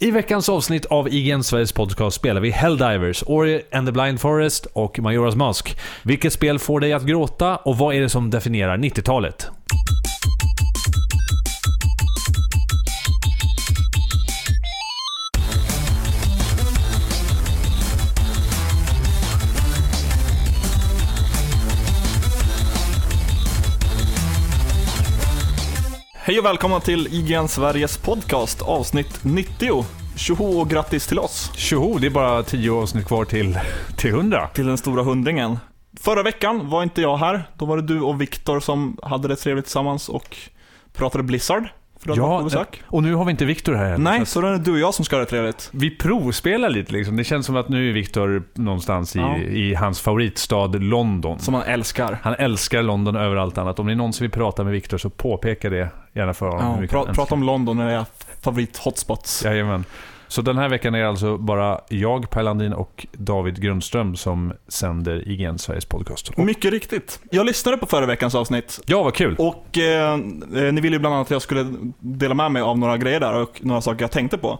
I veckans avsnitt av IGN Sveriges podcast spelar vi Helldivers, Ori and the Blind Forest och Majoras Mask. Vilket spel får dig att gråta och vad är det som definierar 90-talet? Hej och välkomna till IGN Sveriges podcast avsnitt 90. Tjoho och grattis till oss. Tjoho, det är bara 10 avsnitt kvar till, till 100. Till den stora hundringen. Förra veckan var inte jag här. Då var det du och Viktor som hade det trevligt tillsammans och pratade Blizzard. För att ja, besök. och nu har vi inte Viktor här heller. Nej, så då är det du och jag som ska ha det trevligt. Vi provspelar lite liksom. Det känns som att nu är Viktor någonstans i, ja. i hans favoritstad London. Som han älskar. Han älskar London över allt annat. Om det är någon som vill prata med Viktor så påpeka det gärna för honom. Ja, pra, prata om London när är favorit-hotspots. Jajamän. Så den här veckan är det alltså bara jag, Per Landin och David Grundström som sänder IGN Sveriges podcast. Mycket riktigt. Jag lyssnade på förra veckans avsnitt. Ja, vad kul. Och eh, ni ville ju bland annat att jag skulle dela med mig av några grejer där och några saker jag tänkte på.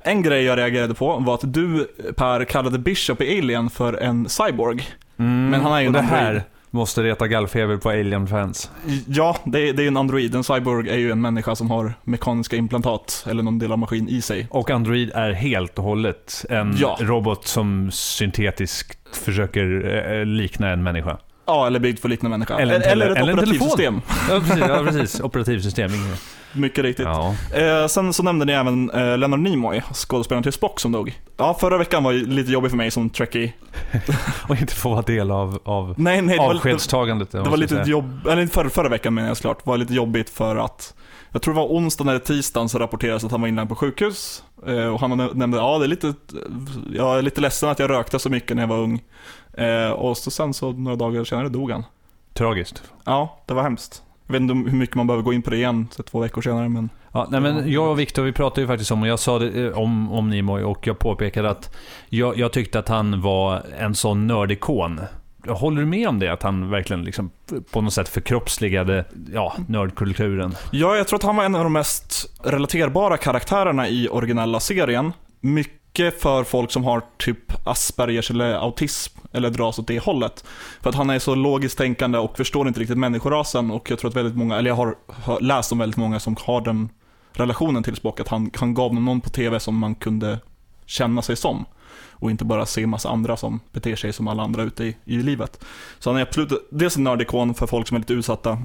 En grej jag reagerade på var att du, Per, kallade Bishop i Alien för en cyborg. Mm, Men han är ju en här Måste reta gallfeber på Alien-fans. Ja, det är, det är en android. En cyborg är ju en människa som har mekaniska implantat eller någon del av maskin i sig. Och android är helt och hållet en ja. robot som syntetiskt försöker eh, likna en människa. Ja, eller byggd för att likna en människa. Eller, eller ett eller operativsystem. Ja, precis. Ja, precis. Operativsystem. Mycket riktigt. Ja. Eh, sen så nämnde ni även eh, Leonard Nimoy, skådespelaren till Spock som dog. Ja, förra veckan var ju lite jobbig för mig som trekkie. och inte få vara del av, av nej, nej, avskedstagandet. Det, det var lite jobb, eller förra, förra veckan menar jag såklart, var lite jobbigt för att jag tror det var onsdagen eller tisdagen så rapporterades att han var inlagd på sjukhus. Eh, och han nämnde, ja det är lite, jag är lite ledsen att jag rökte så mycket när jag var ung. Eh, och så sen så några dagar senare dog han. Tragiskt. Ja, det var hemskt. Jag vet inte hur mycket man behöver gå in på det igen, så två veckor senare. Men... Ja, nej, men jag och Viktor, vi pratade ju faktiskt om, och jag sa det eh, om, om Nimoy, och jag påpekade att jag, jag tyckte att han var en sån nördikon. Håller du med om det? Att han verkligen liksom på något sätt förkroppsligade ja, nördkulturen? Ja, jag tror att han var en av de mest relaterbara karaktärerna i originella serien. Mycket mycket för folk som har typ Aspergers eller autism, eller dras åt det hållet. För att han är så logiskt tänkande och förstår inte riktigt människorasen och jag tror att väldigt många, eller jag har läst om väldigt många som har den relationen till Spock, att han, han gav någon på TV som man kunde känna sig som. Och inte bara se massa andra som beter sig som alla andra ute i, i livet. Så han är absolut dels en nördikon för folk som är lite utsatta,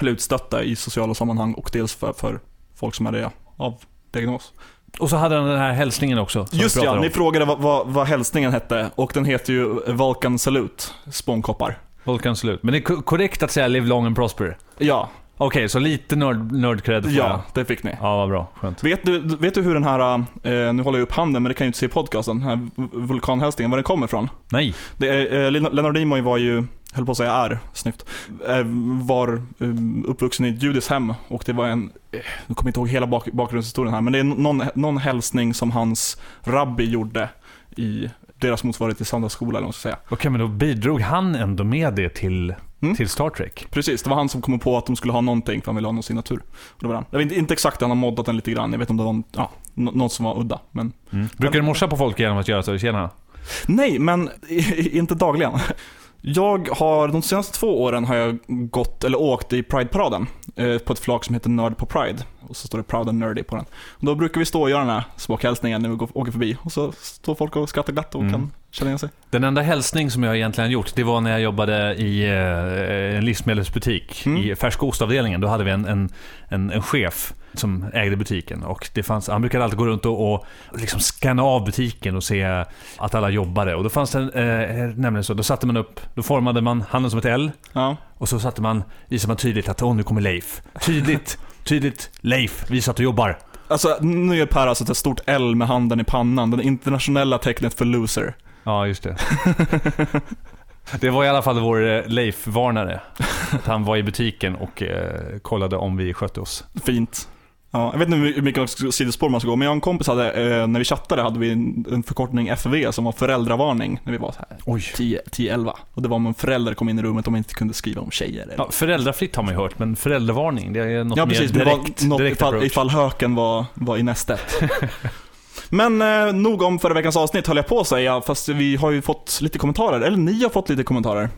eller utstötta i sociala sammanhang och dels för, för folk som är det av diagnos. Och så hade han den här hälsningen också. Just ja, ni frågade vad, vad, vad hälsningen hette och den heter ju Vulcan Salute, spånkoppar. Vulcan Salute. Men det är korrekt att säga Live Long and Prosper? Ja. Okej, okay, så lite nörd, nördcred Ja, jag. det fick ni. Ja, vad bra. Skönt. Vet du, vet du hur den här, eh, nu håller jag upp handen men det kan ju inte se i podcasten, den här vulkanhälsningen, var den kommer ifrån? Nej. Det är, eh, Leonard Nimoy var ju höll på att säga är, snyggt, eh, var eh, uppvuxen i ett judiskt hem och det var en, nu kommer jag inte ihåg hela bak bakgrundshistorien här, men det är någon, någon hälsning som hans rabbi gjorde i deras motsvarighet till söndagsskola eller vad säga. Okej, men då bidrog han ändå med det till, mm. till Star Trek? Precis, det var han som kom på att de skulle ha någonting för han ville ha någon signatur. Och det var han. Jag vet inte, inte exakt, han har moddat den lite grann. Jag vet inte om det var ja, något som var udda. Men, mm. Brukar du morsa på folk genom att göra så? Tjena? Nej, men inte dagligen. Jag har, de senaste två åren har jag gått, eller åkt i Pride-paraden. Eh, på ett flak som heter Nörd på Pride. Och så står det Proud and Nerdy på den. Och då brukar vi stå och göra den här smockhälsningen när vi går, åker förbi. Och så står folk och skrattar glatt och mm. kan känna igen sig. Den enda hälsning som jag egentligen gjort, det var när jag jobbade i eh, en livsmedelsbutik. Mm. I färskostavdelningen. Då hade vi en, en, en, en chef som ägde butiken. Och det fanns, han brukade alltid gå runt och, och liksom scanna av butiken och se att alla jobbade. Och då fanns det eh, nämligen så, då satte man upp, då formade man handen som ett L. Ja. Och så satte man, visade man tydligt att åh, nu kommer Leif. Tydligt, tydligt Leif, visar att du jobbar. Alltså, nu gör Per alltså ett stort L med handen i pannan. Det internationella tecknet för loser. Ja, just det. Det var i alla fall vår eh, Leif-varnare. Att han var i butiken och eh, kollade om vi skötte oss. Fint. Ja, jag vet inte hur mycket sidospår man ska gå, men jag och en kompis hade, eh, när vi chattade, hade vi en, en förkortning FV som var föräldravarning när vi var 10-11. Och det var om en förälder kom in i rummet och man inte kunde skriva om tjejer. Eller. Ja, föräldrafritt har man ju hört, men föräldravarning, det är något ja, precis, mer direkt. Det var något ifall, ifall höken var, var i nästet. Men eh, nog om förra veckans avsnitt höll jag på att säga, fast vi har ju fått lite kommentarer. Eller ni har fått lite kommentarer.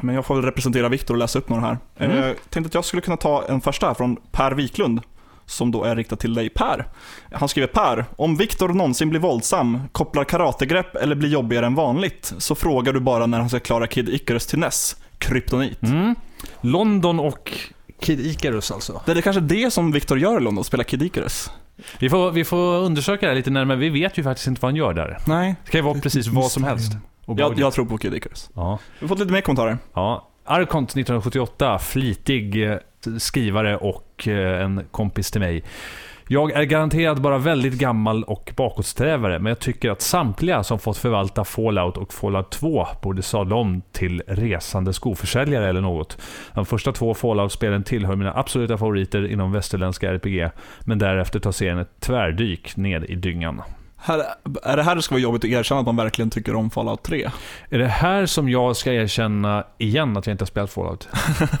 Men jag får väl representera Viktor och läsa upp några här. Mm. Eh, tänkte att jag skulle kunna ta en första här från Per Wiklund. Som då är riktad till dig Per. Han skriver Per, om Viktor någonsin blir våldsam, kopplar karategrepp eller blir jobbigare än vanligt, så frågar du bara när han ska klara Kid Icarus till NES. Kryptonit. Mm. London och Kid Icarus alltså. Det är kanske det som Viktor gör i London, spela Kid Icarus. Vi får, vi får undersöka det här lite närmare. Vi vet ju faktiskt inte vad han gör där. Nej. Det kan ju vara precis vad som helst. Jag, jag tror på Kid Icarus. Ja. Vi har fått lite mer kommentarer. Ja. Arkont 1978, flitig eh, skrivare och eh, en kompis till mig. Jag är garanterat bara väldigt gammal och bakåtsträvare, men jag tycker att samtliga som fått förvalta Fallout och Fallout 2 borde sadla om till resande skoförsäljare eller något. De första två Fallout-spelen tillhör mina absoluta favoriter inom västerländska RPG, men därefter tar serien ett tvärdyk ned i dyngan. Här, är det här det ska vara jobbigt att erkänna att man verkligen tycker om Fallout 3? Är det här som jag ska erkänna igen att jag inte har spelat Fallout?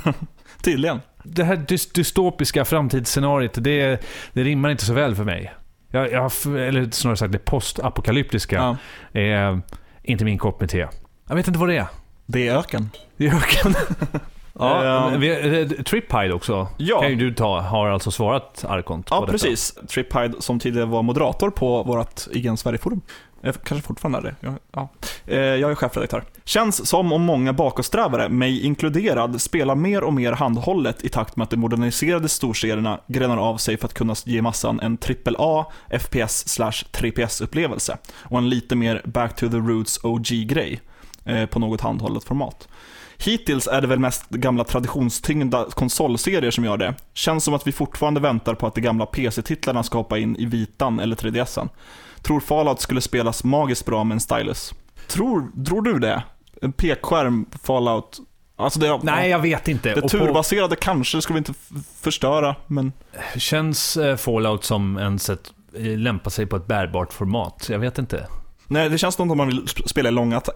Tydligen. Det här dys- dystopiska framtidsscenariot, det, det rimmar inte så väl för mig. Jag, jag, eller snarare sagt, det postapokalyptiska Ja. är inte min kopp med te. Jag vet inte vad det är. Det är öken. Det är öken. ja, men vi, eh, Triptide också, Ja. kan ju du ta, har alltså svarat Arkont Ja, detta. precis. Triphyde som tidigare var moderator på vårt IGN Sverige-forum. Eh, Kanske fortfarande är det. Jag, ja. Eh, jag är chefredaktör. Känns som om många bakåtsträvare, mig inkluderad, spelar mer och mer handhållet i takt med att de moderniserade storserierna grenar av sig för att kunna ge massan en AAA FPS slash 3PS-upplevelse och en lite mer back to the roots OG-grej eh, på något handhållet format. Hittills är det väl mest gamla traditionstyngda konsolserier som gör det. Känns som att vi fortfarande väntar på att de gamla PC-titlarna ska hoppa in i vitan eller 3DSen. Tror Fallout skulle spelas magiskt bra med en stylus. Tror, tror du det? En pekskärm, Fallout. Alltså det, Nej, jag vet inte. det Och på- turbaserade kanske skulle vi inte förstöra, men Känns eh, Fallout som en sätt eh, lämpar sig på ett bärbart format? Jag vet inte. nej, det känns som att man vill sp- spela i långa ta-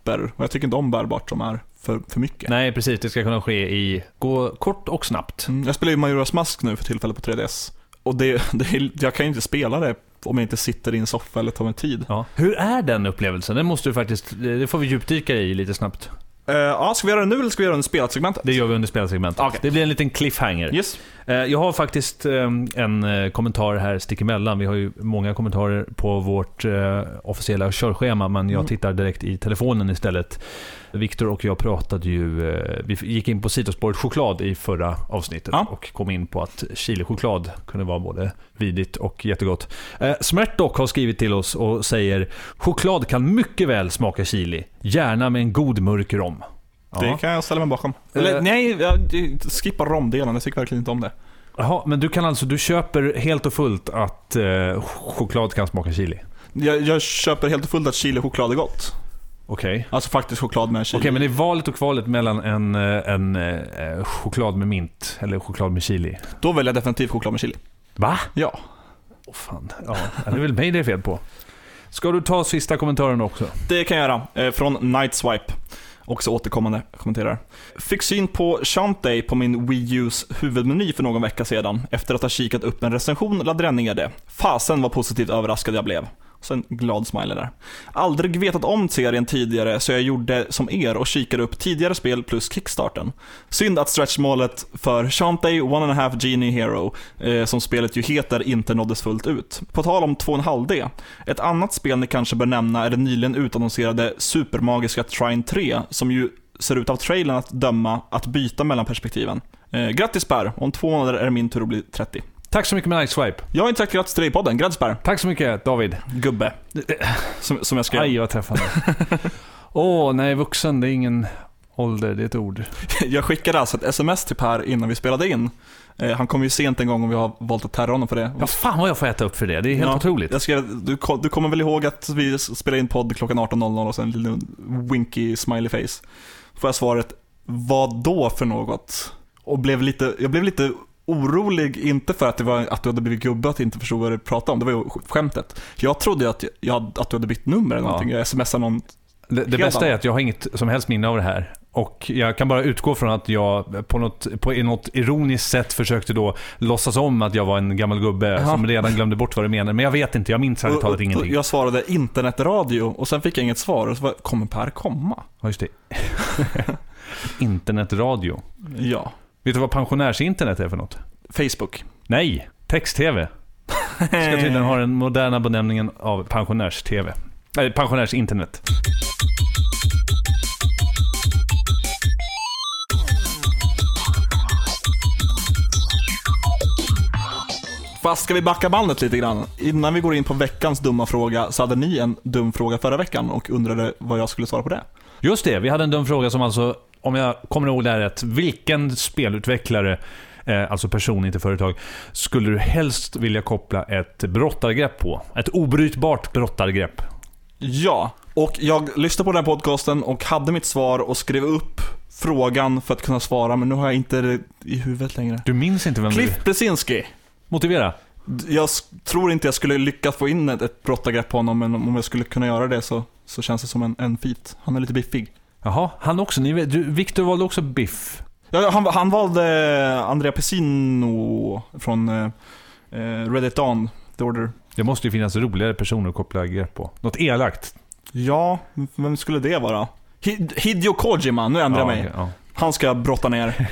etapper och jag tycker inte om bärbart som är för, för mycket. Nej, precis. Det ska kunna ske i gå kort och snabbt. Mm, jag spelar ju Majoras Mask nu för tillfället på 3DS. Och det, det, jag kan ju inte spela det om jag inte sitter i en soffa eller tar mig tid. Ja. Hur är den upplevelsen? Den måste du faktiskt, det får vi djupdyka i lite snabbt. Eh, ja, ska vi göra det nu eller ska vi göra det under spelat-segmentet? Det gör vi under spelsegmentet. Okej. Det blir en liten cliffhanger. Yes. Eh, Jag har faktiskt eh, en eh, kommentar här stick emellan. Vi har ju många kommentarer på vårt officiella körschema, men jag Mm. tittar direkt i telefonen istället. Viktor och jag pratade ju, eh, vi gick in på sidospåret choklad i förra avsnittet Ja. och kom in på att chilichoklad kunde vara både vidigt och jättegott. Eh, Smärt dock har skrivit till oss och säger choklad kan mycket väl smaka chili, gärna med en god mörk rom. Ja. Det kan jag ställa mig bakom. Eller Eh. nej, jag, skippa romdelen. Jag tycker verkligen inte om det. Jaha, men du kan alltså, du köper helt och fullt att eh, choklad kan smaka chili? Jag, jag köper helt och fullt att chilichoklad är gott. Okej. Alltså faktiskt choklad med chili. Okej, men det är valet och kvalet mellan en, eh, en eh, choklad med mint eller choklad med chili. Då väljer jag definitivt choklad med chili. Va? Ja. Åh fan. Ja, det är väl mig det är fel på. Ska du ta sista kommentaren också? Det kan jag göra. Eh, från Nightswipe. Också återkommande kommenterar. Fick syn på Shantae på min Wii U's huvudmeny för någon vecka sedan. Efter att ha kikat upp en recension laddade jag ner det. Fasen vad positivt överraskad jag blev. Så en glad smiley där. Aldrig vetat om serien tidigare så jag gjorde som er och kikade upp tidigare spel plus kickstarten. Synd att stretchmålet för Shantae One and a Half Genie Hero, eh, som spelet ju heter, inte nåddes fullt ut. På tal om 2,5D. Ett annat spel ni kanske bör nämna är det nyligen utannonserade supermagiska Trine 3, som ju ser ut av trailern att döma att byta mellan perspektiven. Eh, grattis Per, om två månader är det min tur att bli 30. Tack så mycket med Night Swipe. Jag har inte sagt grattis till dig i podden, grattis Per. Tack så mycket David. Gubbe. Som, som jag skrev. Aj vad träffande. Åh, nej vuxen, det är ingen ålder, det är ett ord. Jag skickade alltså ett sms till Per innan vi spelade in. Eh, han kom ju sent en gång och vi har valt att terra honom för det. Ja, fan vad jag får äta upp för det. Det är helt Ja, otroligt. Jag skrev, du, du kommer väl ihåg att vi spelade in podd klockan 18.00 och sen en liten winky smiley face. Får jag svaret, vad då för något? Och blev lite, jag blev lite orolig, inte för att, det var, att du hade blivit gubbe, att inte förstod vad du pratade om, det var ju skämtet. Jag trodde att, jag, att du hade bytt nummer eller Ja. någonting, jag smsade någon Det, det bästa är att jag har inget som helst minne av det här. Och jag kan bara utgå från att jag på något, på något ironiskt sätt försökte då låtsas om att jag var en gammal gubbe Jaha. som redan glömde bort vad du menade. Men jag vet inte, jag minns ärligt talat ingenting. Jag svarade internetradio och sen fick jag inget svar. Och så var, kommer Per komma? Ja, just det. Internetradio. Ja. Vet du vad pensionärsinternet är för något? Facebook. Nej, text-tv. Ska tydligen ha den moderna benämningen av pensionärs-tv. Eller pensionärsinternet. Fast ska vi backa bandet lite grann? Innan vi går in på veckans dumma fråga så hade ni en dum fråga förra veckan och undrade vad jag skulle svara på det. Just det, vi hade en dum fråga som alltså, om jag kommer ihåg det här rätt, vilken spelutvecklare, eh, alltså person, inte företag, skulle du helst vilja koppla ett brottargrepp på? Ett obrytbart brottargrepp. Ja, och jag lyssnade på den här podcasten och hade mitt svar och skrev upp frågan för att kunna svara, men nu har jag inte det i huvudet längre. Du minns inte vem Cliff du... Blesinski. Motivera. Jag tror inte jag skulle lyckas få in ett, ett brottargrepp på honom, men om jag skulle kunna göra det så, så känns det som en, en feat. Han är lite biffig. Jaha, han också. Ni vet, du, Victor valde också Biff. Ja, han, han valde Andrea Pesino från eh, eh, Reddit Dawn, The Order. Det måste ju finnas roligare personer att koppla grepp på. Något elakt. Ja, vem skulle det vara? Hid- Hideo Kojima, nu ändrar jag mig. okej, ja. Han ska brotta ner.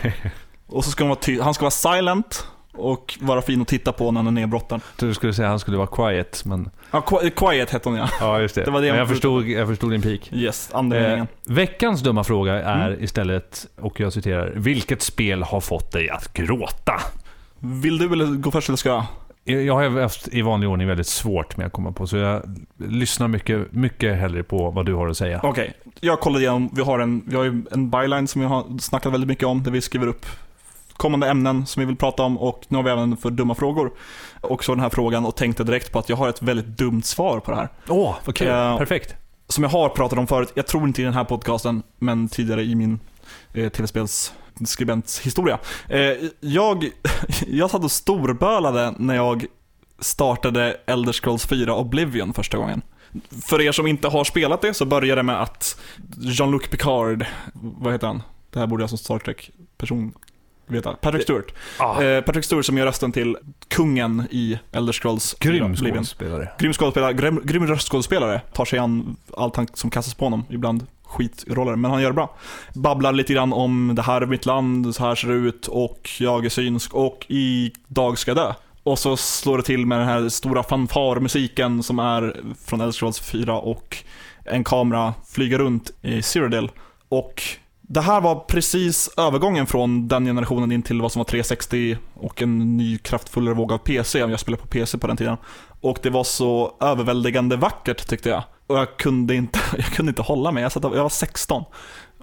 Och så ska han vara, ty- han ska vara silent och vara fin att titta på när han är nedbrottad. Jag trodde du skulle säga att han skulle vara quiet, men... Ja, Qui- Quiet hette hon ja. Ja, just det. Det var det jag Men jag, förstod, jag förstod din pik. Yes, andemeningen. Eh, veckans dumma fråga är Mm. istället, och jag citerar, Vilket spel har fått dig att gråta? Vill du eller gå först eller ska jag? Jag jag har haft i vanlig ordning väldigt svårt med att komma på, så jag lyssnar mycket, mycket hellre på vad du har att säga. Okej, jag kollade igenom. Vi har, en, vi har en byline som vi har snackat väldigt mycket om, där vi skriver upp kommande ämnen som vi vill prata om och nu har vi även för dumma frågor. Och så den här frågan och tänkte direkt på att jag har ett väldigt dumt svar på det här. Åh, vad kul. Ja. Perfekt. Som jag har pratat om förut, jag tror inte i den här podcasten, men tidigare i min eh, tv-spelsskribents historia. Eh, jag, jag satt och storbölade när jag startade Elder Scrolls 4 Oblivion första gången. För er som inte har spelat det så börjar det med att Jean-Luc Picard, vad heter han? Det här borde jag som Star Trek-person veta. Patrick Stewart. Ah, Eh, Patrick Stewart som gör rösten till kungen i Elder Scrolls 4 grym skådespelare. Grym skådespelare, grym, grym röstskådespelare. Tar sig an allt han, som kastas på honom. Ibland skitroller, men han gör det bra. Babblar lite grann om det här är mitt land, så här ser det ut och jag är synsk och idag ska jag dö. Och så slår det till med den här stora fanfarmusiken som är från Elder Scrolls 4 och en kamera flyger runt i Cyrodiil. Och det här var precis övergången från den generationen in till vad som var 360 och en ny kraftfullare våg av PC. Jag spelade på PC på den tiden. Och det var så överväldigande vackert tyckte jag. Och jag kunde inte, jag kunde inte hålla mig. Jag, satt, jag var 16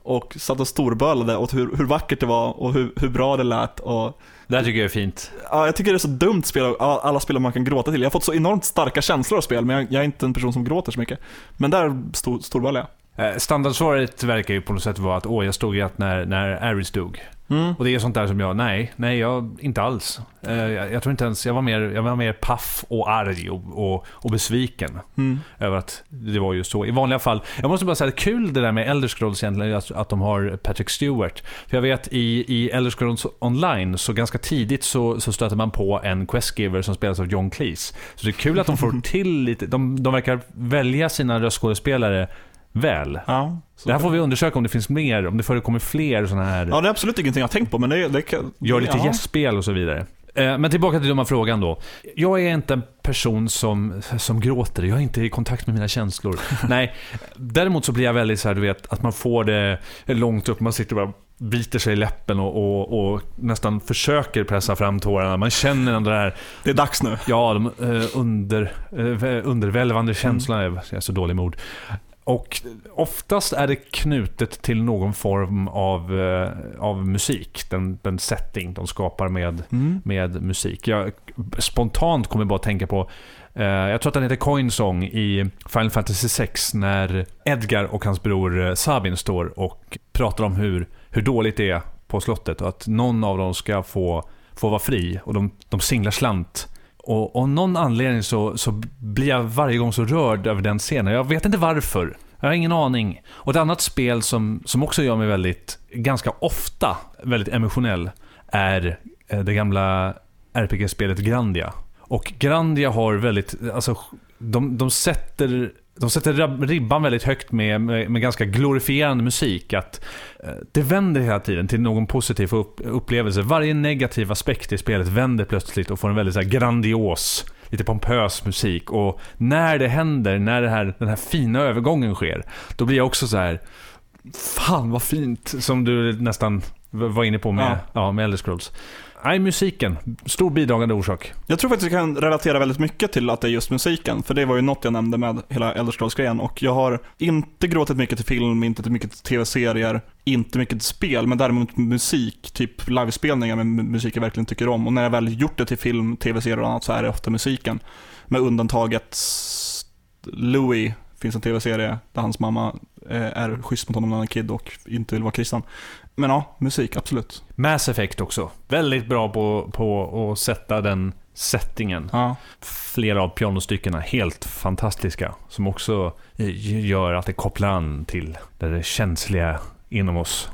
och satt och storbölade åt hur, hur vackert det var och hur, hur bra det lät. Och, Det här tycker jag är fint. ja, jag tycker det är så dumt spel, alla spel man kan gråta till. Jag har fått så enormt starka känslor av spel, men jag, jag är inte en person som gråter så mycket. Men där stor, storbölade jag. Eh, Standardsvaret verkar ju på något sätt vara att åh, jag stod rätt när, när Aris dog. Mm. Och det är sånt där som jag, nej, nej, jag, inte alls. Eh, jag, jag tror inte ens, jag var mer, jag var mer paff och arg och, och, och besviken Mm. över att det var just så. I vanliga fall, jag måste bara säga att kul det där med Elder Scrolls egentligen, att, att de har Patrick Stewart. För jag vet i, i Elder Scrolls online, så ganska tidigt så, så stöter man på en questgiver som spelas av John Cleese. Så det är kul att de får till lite, de, de verkar välja sina röstskådespelare väl. Ja, Det här får vi undersöka om det finns mer, om det förekommer fler sådana här Ja, det är absolut ingenting jag har tänkt på, men det, det kan... Gör lite ja. gästspel och så vidare. Eh, Men tillbaka till dumma frågan då. Jag är inte en person som, som gråter, jag är inte i kontakt med mina känslor. Nej, däremot så blir jag väldigt så här, du vet, att man får det långt upp, man sitter och bara biter sig i läppen och, och, och nästan försöker pressa fram tårarna. Man känner det här, Det är dags nu. ja, de eh, under, eh, undervälvande känslorna, jag är så dålig med ord. Och oftast är det knutet till någon form av, eh, av musik, den, den setting de skapar med, Mm. med musik. Jag spontant kommer bara att tänka på, eh, jag tror att den heter Coinsong i Final Fantasy 6 när Edgar och hans bror eh, Sabin står och pratar om hur, hur dåligt det är på slottet och att någon av dem ska få, få vara fri och de, de singlar slant. Och av någon anledning så, så blir jag varje gång så rörd över den scenen. Jag vet inte varför. Jag har ingen aning. Och ett annat spel som, som också gör mig väldigt, ganska ofta, väldigt emotionell är eh, det gamla RPG-spelet Grandia. Och Grandia har väldigt, alltså, de, de sätter de sätter ribban väldigt högt med, med, med, ganska glorifierande musik. Att eh, Det vänder hela tiden till någon positiv upp, upplevelse. Varje negativ aspekt i spelet vänder plötsligt och får en väldigt så grandios, lite pompös musik. Och när det händer, när det här, den här fina övergången sker, då blir jag också så här. Fan vad fint, som du nästan var inne på med, ja. Ja, med Elder Scrolls. Nej, musiken. Stor bidragande orsak. Jag tror faktiskt jag kan relatera väldigt mycket till att det är just musiken. För det var ju något jag nämnde med hela Elder Scrolls-grejen. Och jag har inte gråtit mycket till film, inte till mycket till tv-serier, inte mycket till spel, men däremot musik. Typ livespelningar med musik jag verkligen tycker om. Och när jag väl gjort det till film, tv-serier och annat så är det ofta musiken. Med undantaget Louis finns en tv-serie där hans mamma eh, är schysst mot honom när han är kid och inte vill vara kristen. Men ja, musik, absolut. Mass Effect också. Väldigt bra på, på att sätta den settingen. Ja. Flera av pianostyckena helt fantastiska. Som också gör att det kopplar an till det känsliga inom oss.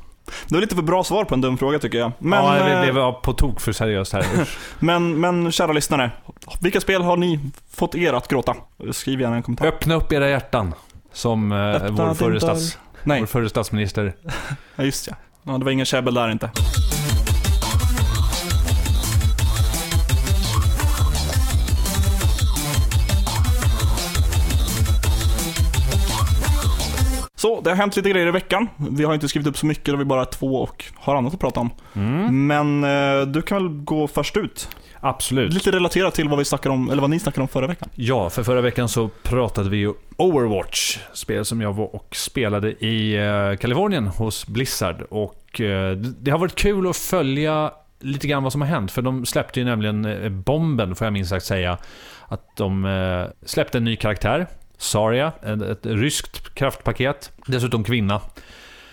Det var lite för bra svar på en dum fråga tycker jag. Men, ja, det, eh, var på tok för seriöst här. men, men kära lyssnare, vilka spel har ni fått er att gråta? Skriv gärna en kommentar. Öppna upp era hjärtan. Som eh, vår, förre stats, vår förre statsminister. ja, just ja. Ja, det var ingen käbbel där inte. Så, det har hänt lite grejer i veckan. Vi har inte skrivit upp så mycket, då vi bara är två och har annat att prata om. Mm. Men eh, du kan väl gå först ut? Absolut. Lite relaterat till vad vi snackade om, eller vad ni snackade om förra veckan. Ja, för förra veckan så pratade vi ju Overwatch. Spel som jag var och spelade i eh, Kalifornien hos Blizzard. Och eh, det har varit kul att följa lite grann vad som har hänt. För de släppte ju nämligen bomben, får jag minst sagt säga. Att de släppte en ny karaktär. Saria, ett, ett ryskt kraftpaket. Dessutom kvinna.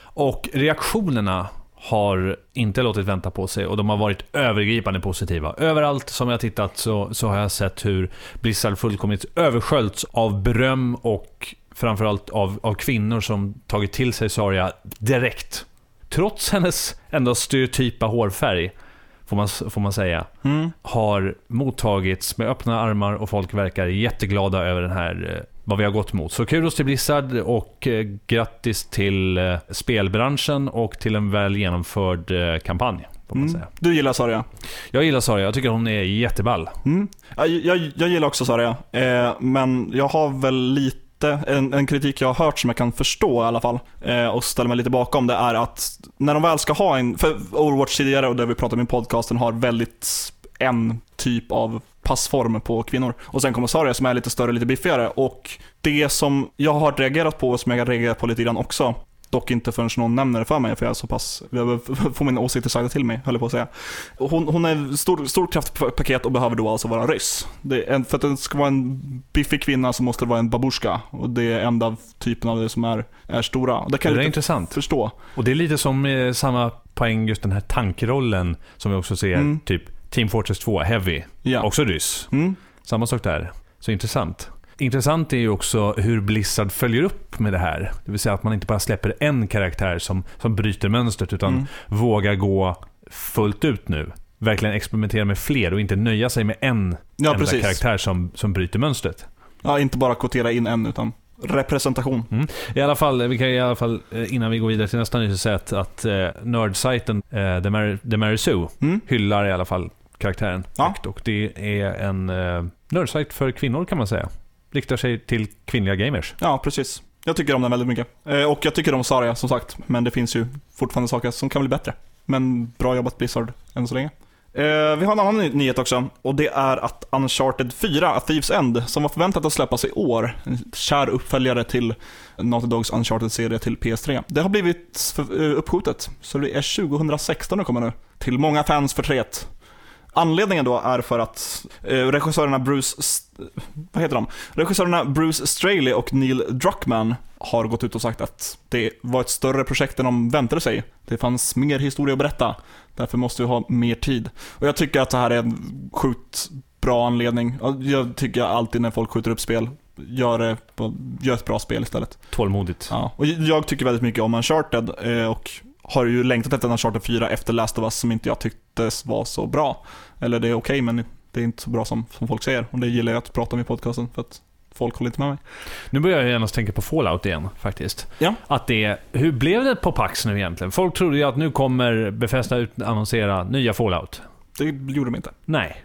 Och reaktionerna har inte låtit vänta på sig och de har varit övergripande positiva. Överallt som jag tittat så, så har jag sett hur Blizzard fullkomligt översköljts av beröm och framförallt av, av kvinnor som tagit till sig Saria direkt. Trots hennes ändå stereotypa hårfärg, får man, får man säga, mm. har mottagits med öppna armar och folk verkar jätteglada över den här eh, vad vi har gått mot. Så kudos till Blizzard och eh, grattis till eh, spelbranschen och till en väl genomförd eh, kampanj. Mm. Du gillar Saria? Jag gillar Saria, jag tycker hon är jätteball. Mm. Jag, jag, jag, gillar också Saria, eh, men jag har väl lite en, en, kritik jag har hört som jag kan förstå i alla fall eh, och ställer mig lite bakom det är att när de väl ska ha en, för Overwatch tidigare och det vi pratade om i podcasten har väldigt en typ av passform på kvinnor. Och sen kommer Saria som är lite större, lite biffigare. Och det som jag har reagerat på och som jag har reagerat på lite grann också, Dock inte förrän någon nämner det för mig, för jag är så pass, jag får mina åsikter sagda till mig, höll jag på att säga. Hon, hon är stor, stor kraftpaket och behöver då alltså vara ryss. En, för att det ska vara en biffig kvinna så måste det vara en babushka. Och det är enda typen av det som är, är stora. Det kan det är intressant. förstå. Och det är lite som eh, samma poäng, just den här tankrollen som vi också ser, mm. typ Team Fortress 2, Heavy, ja. också ryss. Mm. Samma sak där. Så intressant. Intressant är ju också hur Blizzard följer upp med det här. Det vill säga att man inte bara släpper en karaktär som, som bryter mönstret, utan mm. vågar gå fullt ut nu. Verkligen experimentera med fler och inte nöja sig med en ja, enda precis. karaktär som, som bryter mönstret. Ja, inte bara kvotera in en, utan representation. Mm. I alla fall, vi kan i alla fall eh, innan vi går vidare till nästa nyhet säga att, att eh, nördsajten eh, The, Mary, The Mary Sue mm. hyllar i alla fall karaktären ja. Och det är en eh, nördsajt för kvinnor kan man säga. Riktar sig till kvinnliga gamers. Ja, precis. Jag tycker om den väldigt mycket. Eh, och jag tycker om Saria som sagt, men det finns ju fortfarande saker som kan bli bättre. Men bra jobbat Blizzard än så länge. Eh, vi har en annan nyhet också och det är att Uncharted 4, A Thieves End, som var förväntat att släppas i år, en kär uppföljare till Naughty Dogs Uncharted-serie till PS3. Det har blivit eh, uppskjutet, så det är 2016 det kommer nu. Till många fans förtret. Anledningen då är för att eh, regissörerna Bruce, vad heter de? Regissörerna Bruce Straley och Neil Druckmann har gått ut och sagt att det var ett större projekt än de väntade sig. Det fanns mer historia att berätta, därför måste vi ha mer tid. Och jag tycker att det här är en sjukt bra anledning. Jag tycker alltid när folk skjuter upp spel, gör, det gör ett bra spel istället. Tålmodigt. Ja. Och jag tycker väldigt mycket om Uncharted eh, och har ju längtat efter Uncharted 4 efter Last of Us som inte jag tyckte var så bra. Eller det är okej men det är inte så bra som, som folk säger. Och det gillar jag att prata om i podcasten för att folk håller inte med mig. Nu börjar jag genast tänka på Fallout igen faktiskt. Ja. Att det, hur blev det på Pax nu egentligen? Folk trodde ju att nu kommer Befästa ut annonsera nya Fallout. Det gjorde de inte. Nej.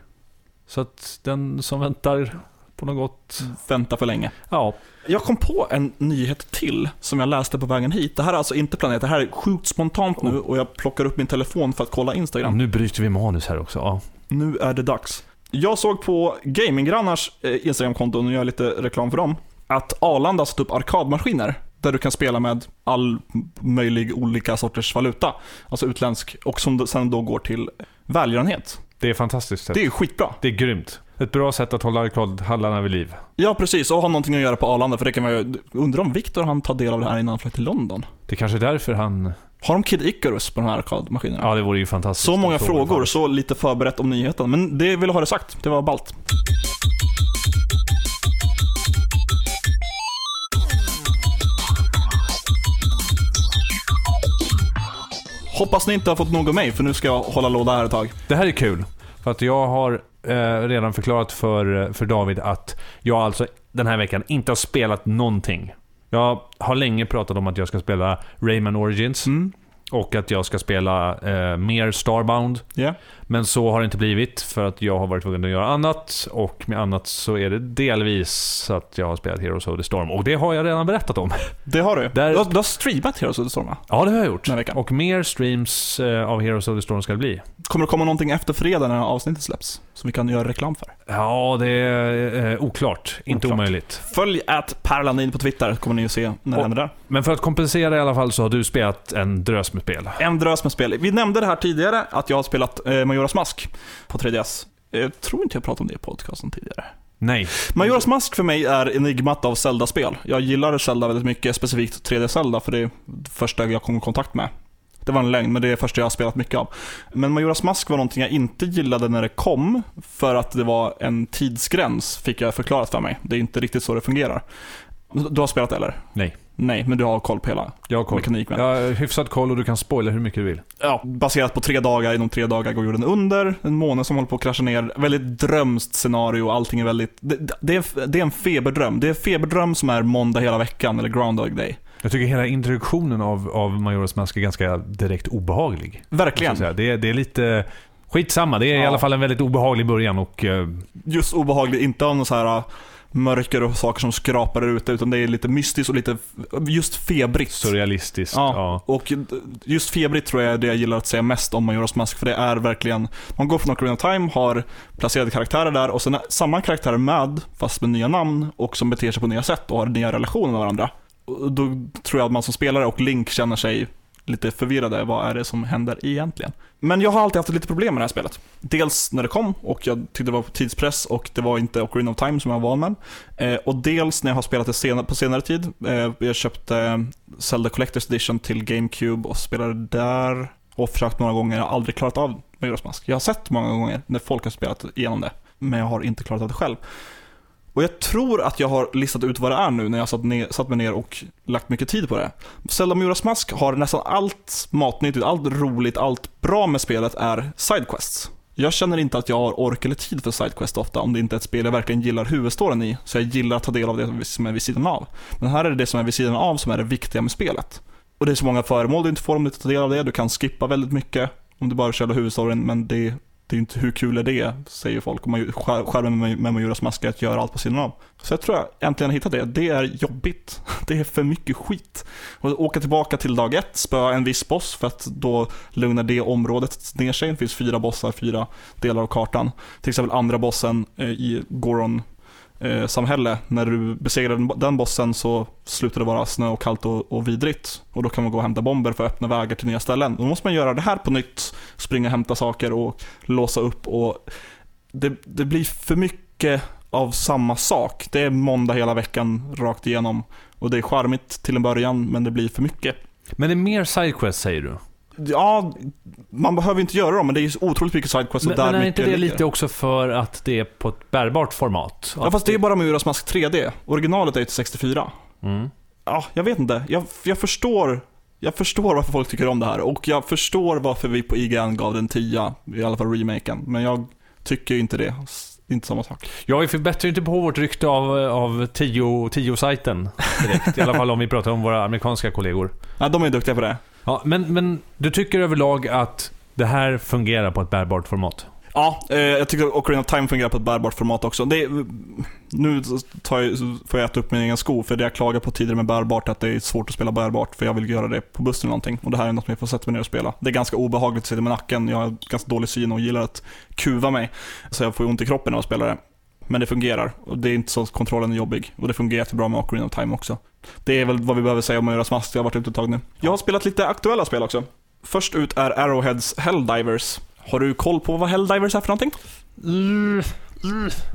Så att den som väntar på något. Vänta för länge. Ja, Jag kom på en nyhet till som jag läste på vägen hit. Det här är alltså inte planerat, det här är sjukt spontant nu och jag plockar upp min telefon för att kolla Instagram. nu bryter vi manus här också. Ja. Nu är det dags. Jag såg på Gaminggrannars eh, Instagramkonto, och nu gör jag lite reklam för dem, att Arlanda har satt upp arkadmaskiner där du kan spela med all möjlig olika sorters valuta, alltså utländsk, och som sen då går till välgörenhet. Det är fantastiskt. Det är skitbra. det är grymt. Ett bra sätt att hålla arkadhallarna vid liv. Ja, precis, och ha någonting att göra på Arlanda, för det kan man ju, undra om Viktor han tar del av det här innan han flög till London. Det är kanske är därför han... Har de Kid Icarus på de här arkadmaskinerna? Ja, det vore ju fantastiskt. Så många frågor, så lite förberett om nyheten. Men det vill jag ha det sagt, det var ballt. Hoppas ni inte har fått nog av mig, för nu ska jag hålla låda här ett tag. Det här är kul. För att jag har eh, redan förklarat för, eh, för David att jag alltså den här veckan inte har spelat någonting. Jag har länge pratat om att jag ska spela Rayman Origins. Mm. Och att jag ska spela eh, mer Starbound. Ja. Men så har det inte blivit för att jag har varit tvungen att göra annat. Och med annat så är det delvis att jag har spelat Heroes of the Storm. Och det har jag redan berättat om. Det har du. Där- Du, har, du har streamat Heroes of the Storm va? Ja, det har jag gjort. Och mer streams eh, av Heroes of the Storm ska det bli. Kommer det komma någonting efter fredag när avsnittet släpps? Som vi kan göra reklam för. Ja, det är eh, oklart. Inte Oklart. omöjligt. Följ att Perlandin på Twitter, kommer ni att se när det händer där. Men för att kompensera i alla fall så har du spelat en drös med spel. En drös med spel. Vi nämnde det här tidigare, att jag har spelat eh, Majoras Mask på 3DS. Jag tror inte jag pratade om det i podcasten tidigare. Nej. Majoras Mask för mig är enigmat av Zelda-spel. Jag gillar Zelda väldigt mycket, specifikt 3D Zelda, för det är det första jag kom i kontakt med. Det var en lögn, men det är det första jag har spelat mycket av. Men Majoras Mask var någonting jag inte gillade när det kom, för att det var en tidsgräns, fick jag förklarat för mig. Det är inte riktigt så det fungerar. Du har spelat det eller? Nej. Nej, men du har koll på hela Jag har koll. mekaniken. Jag har hyfsat koll och du kan spoila hur mycket du vill. Ja, baserat på tre dagar, inom tre dagar går jorden under, en måne som håller på att krascha ner, väldigt drömskt scenario, allting är väldigt, det, det, är, det är en feberdröm. Det är feberdröm som är måndag hela veckan, eller groundhog day. Jag tycker hela introduktionen av, av Majoras Mask är ganska direkt obehaglig. Verkligen. Det, är- det är lite... Skitsamma, det är i Ja. alla fall en väldigt obehaglig början och... eh, Just obehagligt, inte av något så här mörker och saker som skrapar där ute, utan det är lite mystiskt och lite, just febrigt. surrealistiskt. Ja, Ja. och just febrigt tror jag är det jag gillar att säga mest om Majoras Mask, för det är verkligen, man går från Ocarina of Time, har placerade karaktärer där och sen samma karaktärer med, fast med nya namn och som beter sig på nya sätt och har nya relationer med varandra. Då tror jag att man som spelare och Link känner sig lite förvirrade, vad är det som händer egentligen? Men jag har alltid haft lite problem med det här spelet. Dels när det kom och jag tyckte det var på tidspress och det var inte Ocarina of Time som jag var van med. Eh, och dels när jag har spelat det senare, på senare tid. Eh, jag köpte Zelda Collector's Edition till GameCube och spelade där och försökt några gånger. Jag har aldrig klarat av Majora's Mask. Jag har sett många gånger när folk har spelat igenom det, men jag har inte klarat av det själv. Och jag tror att jag har listat ut vad det är nu när jag satt, ner, satt mig ner och lagt mycket tid på det. Zelda Muras Mask har nästan allt matnyttigt, allt roligt, allt bra med spelet är sidequests. Jag känner inte att jag har ork eller tid för sidequest ofta om det inte är ett spel jag verkligen gillar huvudstoryn i, så jag gillar att ta del av det som är vid sidan av. Men här är det det som är vid sidan av som är det viktiga med spelet. Och det är så många föremål du inte får om du inte tar del av det, du kan skippa väldigt mycket om du bara kör huvudstoryn, men det det är inte hur kul är det, säger folk. Och man- skär- med med Majoras Mask att göra allt på sidan av. Så jag tror jag äntligen har hittat det. Det är jobbigt. Det är för mycket skit. Och åka tillbaka till dag ett, spöa en viss boss för att då lugnar det området ner sig. Det finns fyra bossar, fyra delar av kartan. Till exempel andra bossen eh, i Goron eh, samhälle. När du besegrar den- bossen så slutar det vara snö och kallt och, och vidrigt. Och då kan man gå och hämta bomber för att öppna vägar till nya ställen. Då måste man göra det här på nytt, springa och hämta saker och låsa upp och det, det blir för mycket av samma sak. Det är måndag hela veckan rakt igenom och det är charmigt till en början men det blir för mycket. Men det är mer sidequest säger du? Ja, man behöver inte göra dem, men det är ju otroligt mycket sidequests Men, där men är inte det ligger. lite också för att det är på ett bärbart format? Ja, fast det är bara Muras Mask 3D. Originalet är ju till 64. Mm. Ja, jag vet inte. Jag, jag förstår jag förstår varför folk tycker om det här och jag förstår varför vi på IGN gav den 10, i alla fall remaken. Men jag tycker inte det. Inte samma sak. Ja, vi förbättrar inte på vårt rykte av, av 10-sajten direkt. I alla fall om vi pratar om våra amerikanska kollegor. Ja, de är duktiga på det. Ja, men, men du tycker överlag att det här fungerar på ett bärbart format? Ja, eh, jag tycker Ocarina of Time fungerar på ett bärbart format också. Det nu tar jag, får jag äta upp min egen sko, för det jag klagar på tidigare med bärbart är att det är svårt att spela bärbart, för jag vill göra det på bussen eller någonting. Och det här är något som jag får sätta mig ner och spela. Det är ganska obehagligt att sitta med nacken, jag har ganska dålig syn och gillar att kuva mig. Så jag får ont i kroppen när jag spelar det. Men det fungerar, och det är inte så att kontrollen är jobbig. Och det fungerar jättebra med Ocarina of Time också. Det är väl vad vi behöver säga om Majoras Mask, jag har varit ute ett tag nu. Jag har spelat lite aktuella spel också. Först ut är Arrowheads Helldivers. Har du koll på vad Helldivers är för någonting? Mm.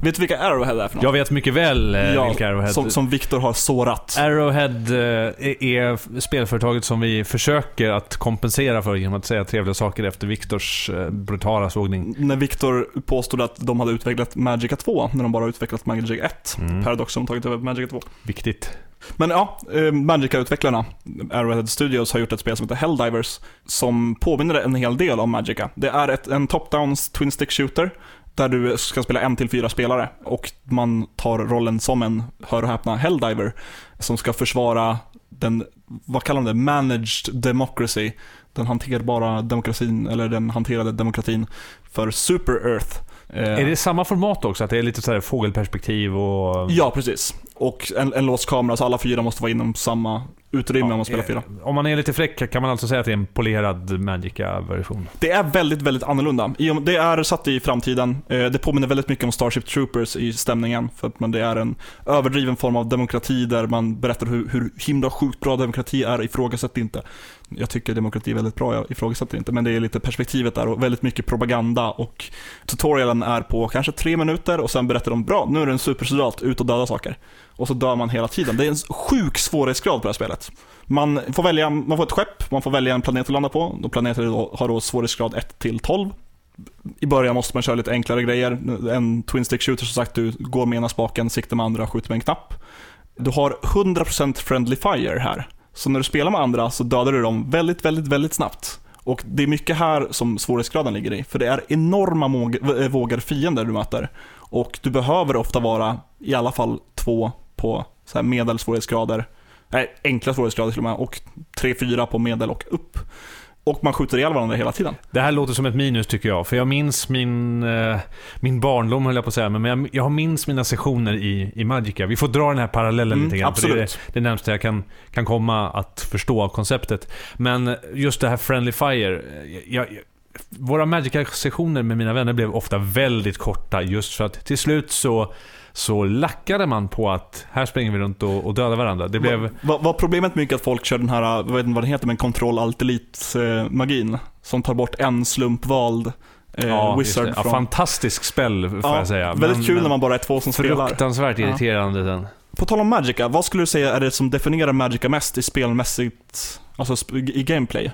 Vet du vilka Arrowhead är för något? Jag vet mycket väl eh, vilka Arrowhead... Som, som Viktor har sårat. Arrowhead eh, är- spelföretaget som vi försöker att kompensera för genom att säga trevliga saker efter Viktors eh, brutala sågning. När Viktor påstod att de hade utvecklat Magica 2, när de bara utvecklat Magic 1. Mm. Paradox som tagit över Magica 2. Viktigt. Men ja, Magica-utvecklarna, Arrowhead Studios, har gjort ett spel som heter Helldivers, som påminner en hel del om Magica. Det är ett, en top-down twin stick shooter, där du ska spela en till fyra spelare och man tar rollen som en, hör och häpna, Helldiver, som ska försvara den, vad kallar de det, managed democracy, den hanterbara demokratin, eller den hanterade demokratin för Super Earth. Eh, Är det samma format också? Att det är lite så här fågelperspektiv och... Ja, precis. Och en, en låst kamera, så alla fyra måste vara inom samma utrymme om man spelar fyra. eh, Om man är lite fräck kan man alltså säga att det är en polerad Magica-version. Det är väldigt, väldigt annorlunda. Det är satt i framtiden. Eh, Det påminner väldigt mycket om Starship Troopers i stämningen. För att man, det är en överdriven form av demokrati där man berättar hur, hur himla sjukt bra demokrati är. Ifrågasätt inte. Jag tycker demokrati är väldigt bra, jag ifrågasätter inte. Men det är lite perspektivet där och väldigt mycket propaganda. Och tutorialen är på kanske tre minuter och sen berättar de bra, nu är det en supersoldat, ut och döda saker. Och så dör man hela tiden. Det är en sjuk svårighetsgrad på det här spelet. Man får, välja, man får ett skepp, man får välja en planet att landa på. Och planeter då, har då svårighetsgrad 1 till 12. I början måste man köra lite enklare grejer. En twin stick shooter som sagt, du går med ena spaken, siktar med andra, skjuter med en knapp. Du har 100% friendly fire här. Så när du spelar med andra så dödar du dem väldigt, väldigt, väldigt snabbt. Och det är mycket här som svårighetsgraden ligger i. För det är enorma vågar vågor fiender du möter. Och du behöver ofta vara i alla fall två på så här medelsvårighetsgrader. Nej, enkla svårighetsgrader till och med. Och tre, fyra på medel och upp. Och man skjuter ihjäl varandra hela tiden. Det här låter som ett minus tycker jag. För jag minns min, eh, min barndom höll jag på att säga. Men jag, jag minns mina sessioner i, i Magica. Vi får dra den här parallellen Mm, lite grann. För det är absolut. det, det närmaste jag kan, kan komma att förstå av konceptet. Men just det här Friendly Fire. eh, Jag, jag, våra Magica-sessioner med mina vänner blev ofta väldigt korta. Just för att till slut så, så lackade man på att här springer vi runt och, och dödar varandra. Det blev... Var, var problemet mycket att folk kör den här, jag vet inte vad den heter, men kontroll alt magin Som tar bort en slumpvald eh, Ja, wizard det. ja, från... fantastiskt spel får Ja, jag säga. väldigt Men- kul men när man bara är två som spelar. Fruktansvärt irriterande sen. På tal om Magica, vad skulle du säga är det som definierar Magica mest i spelmässigt, alltså i gameplay?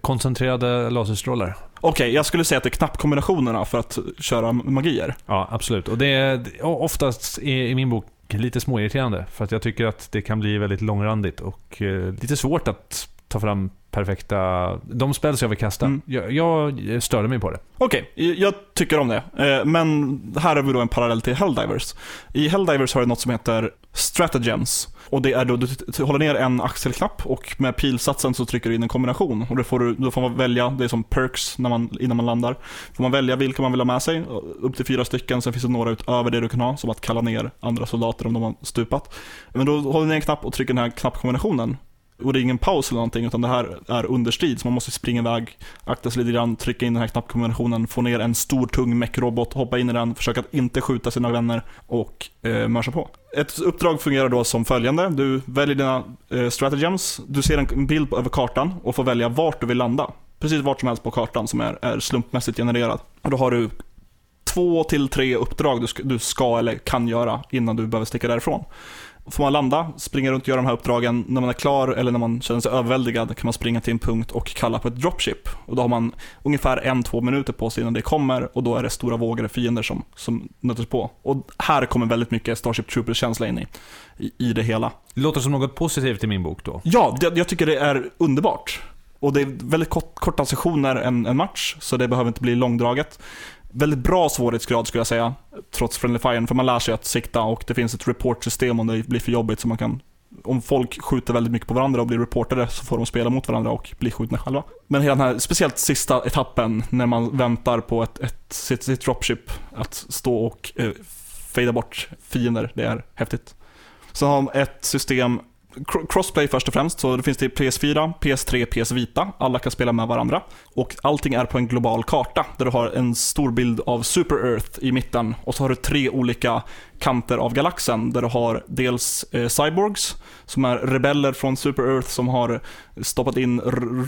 Koncentrerade laserstrålar. Okej, jag skulle säga att det är knappkombinationerna för att köra magier. Ja, absolut. Och det är oftast i, min bok lite småirriterande. För att jag tycker att det kan bli väldigt långrandigt och eh, lite svårt att ta fram perfekta... De spel jag vill kasta. Mm. Jag, jag störde mig på det. Okej, jag tycker om det. Eh, Men här har vi då en parallell till Helldivers. I Helldivers har du något som heter Stratagems. Och det är då du håller ner en axelknapp och med pilsatsen så trycker du in en kombination. Och då får, du, då får man välja, det är som perks när man, innan man landar. Får man välja vilka man vill ha med sig, upp till fyra stycken. Sen finns det några utöver det du kan ha, som att kalla ner andra soldater om de har stupat. Men då håller du ner en knapp och trycker den här knappkombinationen. Och det är ingen paus eller någonting, utan det här är under strid. Så man måste springa iväg, akta sig lite grann, trycka in den här knappkombinationen, få ner en stor tung mech-robot, hoppa in i den, försöka att inte skjuta sina vänner och eh, mörsa på. Ett uppdrag fungerar då som följande. Du väljer dina eh, strategems, du ser en bild över kartan och får välja vart du vill landa. Precis vart som helst på kartan som är, är slumpmässigt genererad. Och då har du två till tre uppdrag du ska, du ska eller kan göra innan du behöver sticka därifrån får man landa, springa runt och göra de här uppdragen. När man är klar eller när man känner sig överväldigad kan man springa till en punkt och kalla på ett dropship. Och då har man ungefär en, två minuter på sig innan det kommer och då är det stora vågor fiender som, som nöter på. Och här kommer väldigt mycket Starship Troopers-känsla in i, i, i det hela. Det låter som något positivt i min bok då. Ja, det, jag tycker det är underbart. Och det är väldigt kort, korta sessioner en, en match, så det behöver inte bli långdraget. Väldigt bra svårighetsgrad skulle jag säga, trots Friendly Fire, för man lär sig att sikta och det finns ett reportsystem om det blir för jobbigt så man kan om folk skjuter väldigt mycket på varandra och blir reportade så får de spela mot varandra och bli skjutna själva. Men hela den här, speciellt sista etappen när man väntar på ett, ett, sitt, sitt dropship, att stå och eh, fejda bort fiender, det är häftigt. Så har de ett system crossplay först och främst, så det finns till PS4, PS3, PS Vita. Alla kan spela med varandra. Och allting är på en global karta, där du har en stor bild av Super Earth i mitten. Och så har du tre olika kanter av galaxen, där du har dels eh, cyborgs, som är rebeller från Super Earth som har stoppat in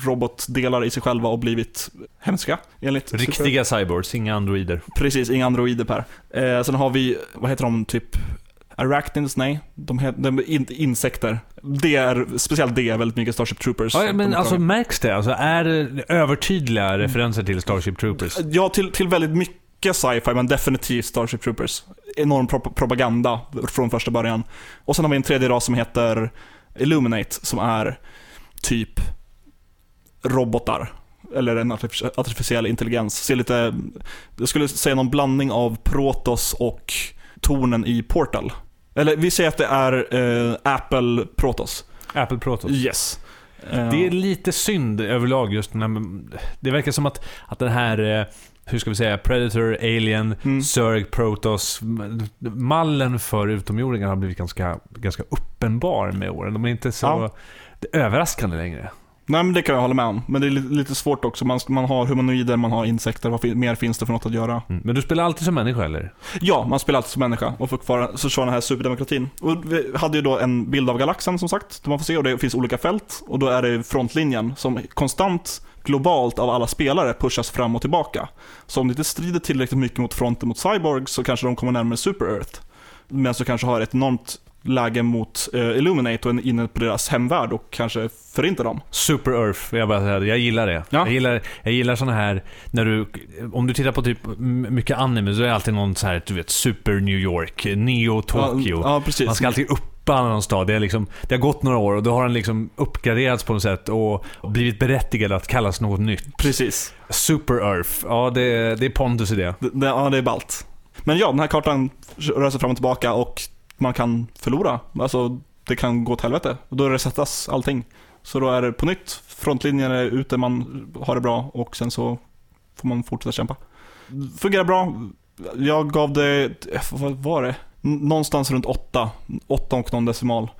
robotdelar i sig själva och blivit hemska, enligt Riktiga cyborgs, inga androider. Precis, inga androider Per. Eh, sen har vi, vad heter de, typ Arachnids, nej. De, heter, de är inte insekter. Det är, speciellt det är väldigt mycket Starship Troopers. Ja, men alltså märks det? Alltså, är det övertydliga referenser till Starship Troopers? Ja, till, till väldigt mycket sci-fi, men definitivt Starship Troopers. Enorm pro propaganda från första början. Och sen har vi en tredje ras som heter Illuminate, som är typ robotar. Eller en artificiell intelligens. Ser lite, jag skulle säga någon blandning av Protoss och tornen i Portal. Eller vi säger att det är eh, Apple Protoss. Apple Protoss. Yes. Det är lite synd överlag just när Det verkar som att, att den här, eh, hur ska vi säga, Predator, Alien, mm. Zerg, Protoss. Mallen för utomjordingar har blivit ganska, ganska uppenbar med åren. De är inte så ja. överraskande längre. Nej men det kan jag hålla med om. Men det är lite svårt också. Man, man har humanoider, man har insekter. Vad mer finns det för något att göra? Mm. Men du spelar alltid som människa eller? Ja, man spelar alltid som människa och får försvara den här superdemokratin. Och vi hade ju då en bild av galaxen som sagt, där man får se och det finns olika fält. Och då är det frontlinjen som konstant globalt av alla spelare pushas fram och tillbaka. Så om det inte strider tillräckligt mycket mot fronten mot Cyborg så kanske de kommer närmare Super Earth. Men så kanske har ett enormt läge mot eh, Illuminate och inne på deras hemvärld och kanske förinta dem. Super Earth, jag bara säga Jag gillar det. Ja. Jag gillar, jag gillar såna här, när du, om du tittar på typ mycket anime så är det alltid någon så här, du vet, Super New York, Neo Tokyo. Ja, ja, Man ska alltid uppa någon stad. Det, är liksom, det har gått några år och då har den liksom uppgraderats på något sätt och blivit berättigad att kallas något nytt. Precis. Super Earth, ja det, det är pondus i det. det. Ja, det är ballt. Men ja, den här kartan rör sig fram och tillbaka och man kan förlora. Alltså, det kan gå åt helvete. Och då resetas allting. Så då är det på nytt, frontlinjen är ute, man har det bra och sen så får man fortsätta kämpa. Fungerar bra. Jag gav det, vad var det? Någonstans runt 8. 8 och någon decimal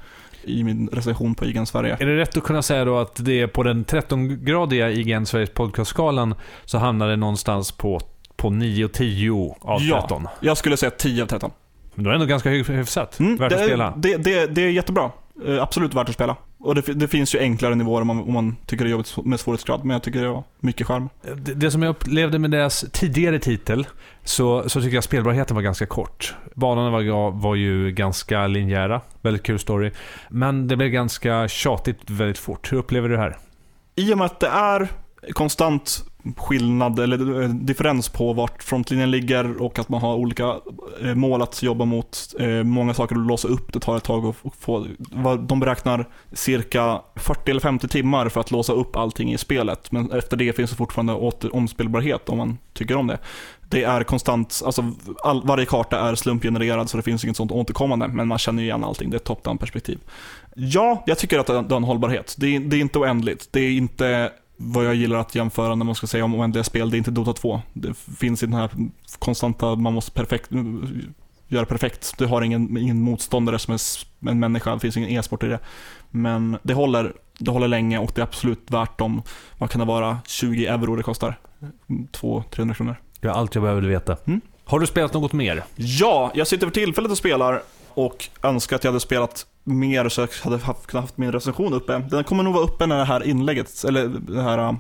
i min recension på IGN Sverige. Är det rätt att kunna säga då att det är på den 13-gradiga IGN Sveriges podcastskalan så hamnar det någonstans på, på 9-10 av 13? Ja, jag skulle säga 10 av 13. Men då är det ändå ganska hyfsat. Mm, värt det, att spela. Det, det, det är jättebra. Eh, absolut värt att spela. Och det, det, finns ju enklare nivåer om man, om man tycker det är jobbigt med svårighetsgrad, men jag tycker det var mycket charm. Det, det, som jag upplevde med deras tidigare titel, så, så tycker jag spelbarheten var ganska kort. Banorna var, var ju ganska linjära, väldigt kul story. Men det blev ganska tjatigt väldigt fort. Hur upplever du det här? I och med att det är konstant skillnad eller eh, differens på vart frontlinjen ligger och att man har olika eh, mål att jobba mot. Eh, många saker att låsa upp, det tar ett tag att få. De beräknar cirka 40 eller 50 timmar för att låsa upp allting i spelet. Men efter det finns det fortfarande åter omspelbarhet om man tycker om det. Det är konstant, alltså all, varje karta är slumpgenererad så det finns inget sånt återkommande, men man känner igen allting. Det är ett top-down perspektiv. Ja, jag tycker att det har en hållbarhet. Det är, det är inte oändligt. Det är inte vad jag gillar att jämföra när man ska säga om oändliga spel, det är inte Dota 2. Det finns i den här konstanta, man måste perfekt, göra perfekt. Du har ingen, ingen motståndare som är en människa, det finns ingen e-sport i det. Men det håller, det håller länge och det är absolut värt de, vad kan det vara, 20 euro det kostar. 200-300 kronor. Det är allt jag behövde veta. Mm. Har du spelat något mer? Ja, jag sitter för tillfället och spelar och önskar att jag hade spelat mer så jag hade haft, kunnat haft min recension uppe. Den kommer nog vara uppe när det här inlägget, eller den här uh,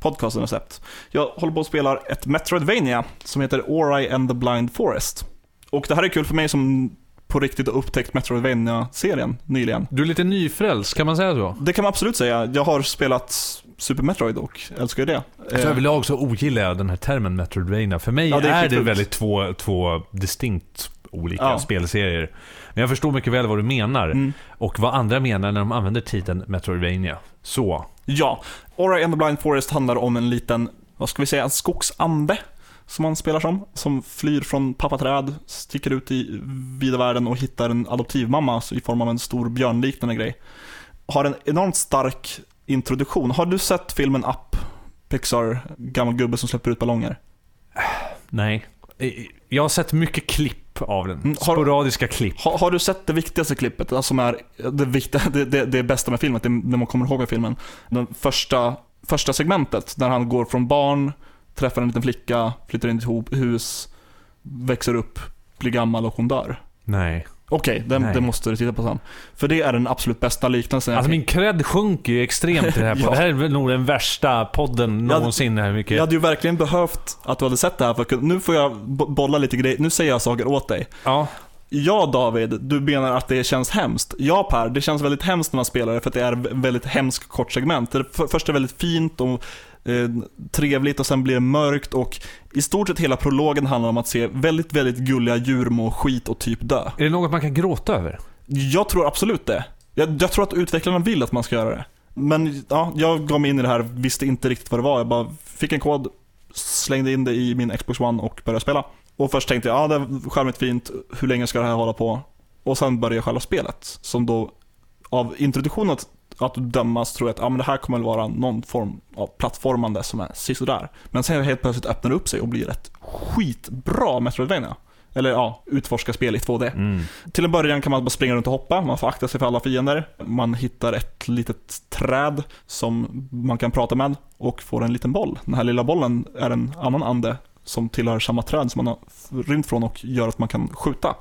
podcasten är släppt. Jag håller på att spela ett Metroidvania som heter Ori and the Blind Forest. Och det här är kul för mig som på riktigt och upptäckt Metroidvania-serien nyligen. Du är lite nyfrälst, kan man säga så? Det kan man absolut säga. Jag har spelat Super Metroid och älskar ju det. Så överlag så ogillar jag den här termen Metroidvania. För mig Ja, det är är, det väldigt två, två distinkt olika Ja. spelserier. Men jag förstår mycket väl vad du menar. Mm. Och vad andra menar när de använder titeln Metroidvania. Så. Ja, Ora and the Blind Forest handlar om en liten, vad ska vi säga, en skogsande som man spelar som. Som flyr från pappaträd, sticker ut i vida världen och hittar en adoptivmamma i form av en stor björnliknande grej. Har en enormt stark introduktion. Har du sett filmen Up? Pixar, gammal gubbe som släpper ut ballonger. Nej. Jag har sett mycket klipp av den. Mm, har- Sporadiska klipp. Har, har du sett det viktigaste klippet, alltså som är det, viktiga, det, det, det bästa med filmen, det, det man kommer ihåg med filmen? Den första, första segmentet, där han går från barn, träffar en liten flicka, flyttar in i ett hus, växer upp, blir gammal och hon dör. Nej. Okej, det, Nej. det måste du titta på sen. För det är den absolut bästa liknelsen jag Alltså min cred sjunker ju extremt i det här. Ja. Det här är nog den värsta podden någonsin. Här mycket. Jag hade ju verkligen behövt att du hade sett det här, för nu får jag bo- bolla lite grejer, nu säger jag saker åt dig. Ja. Ja David, du menar att det känns hemskt. Ja Per, det känns väldigt hemskt när man spelar det för att det är ett väldigt hemskt kort segment. Det först är det väldigt fint och eh, trevligt och sen blir det mörkt och i stort sett hela prologen handlar om att se väldigt, väldigt gulliga djur må skit och typ dö. Är det något man kan gråta över? Jag tror absolut det. Jag, jag tror att utvecklarna vill att man ska göra det. Men ja, jag gav mig in i det här, visste inte riktigt vad det var. Jag bara fick en kod, slängde in det i min Xbox One och började spela. Och först tänkte jag, ja det är charmigt fint, hur länge ska det här hålla på? Och sen började själva spelet, som då av introduktionen att, dömas tror jag att ja, men det här kommer att vara någon form av plattformande som är sisådär. Men sen helt plötsligt öppnar det upp sig och blir ett skitbra Metroidvania. Eller ja, utforska spel i 2D. Mm. Till en början kan man bara springa runt och hoppa, man får akta sig för alla fiender. Man hittar ett litet träd som man kan prata med och får en liten boll. Den här lilla bollen är en annan ande som tillhör samma träd som man har rymt från och gör att man kan skjuta.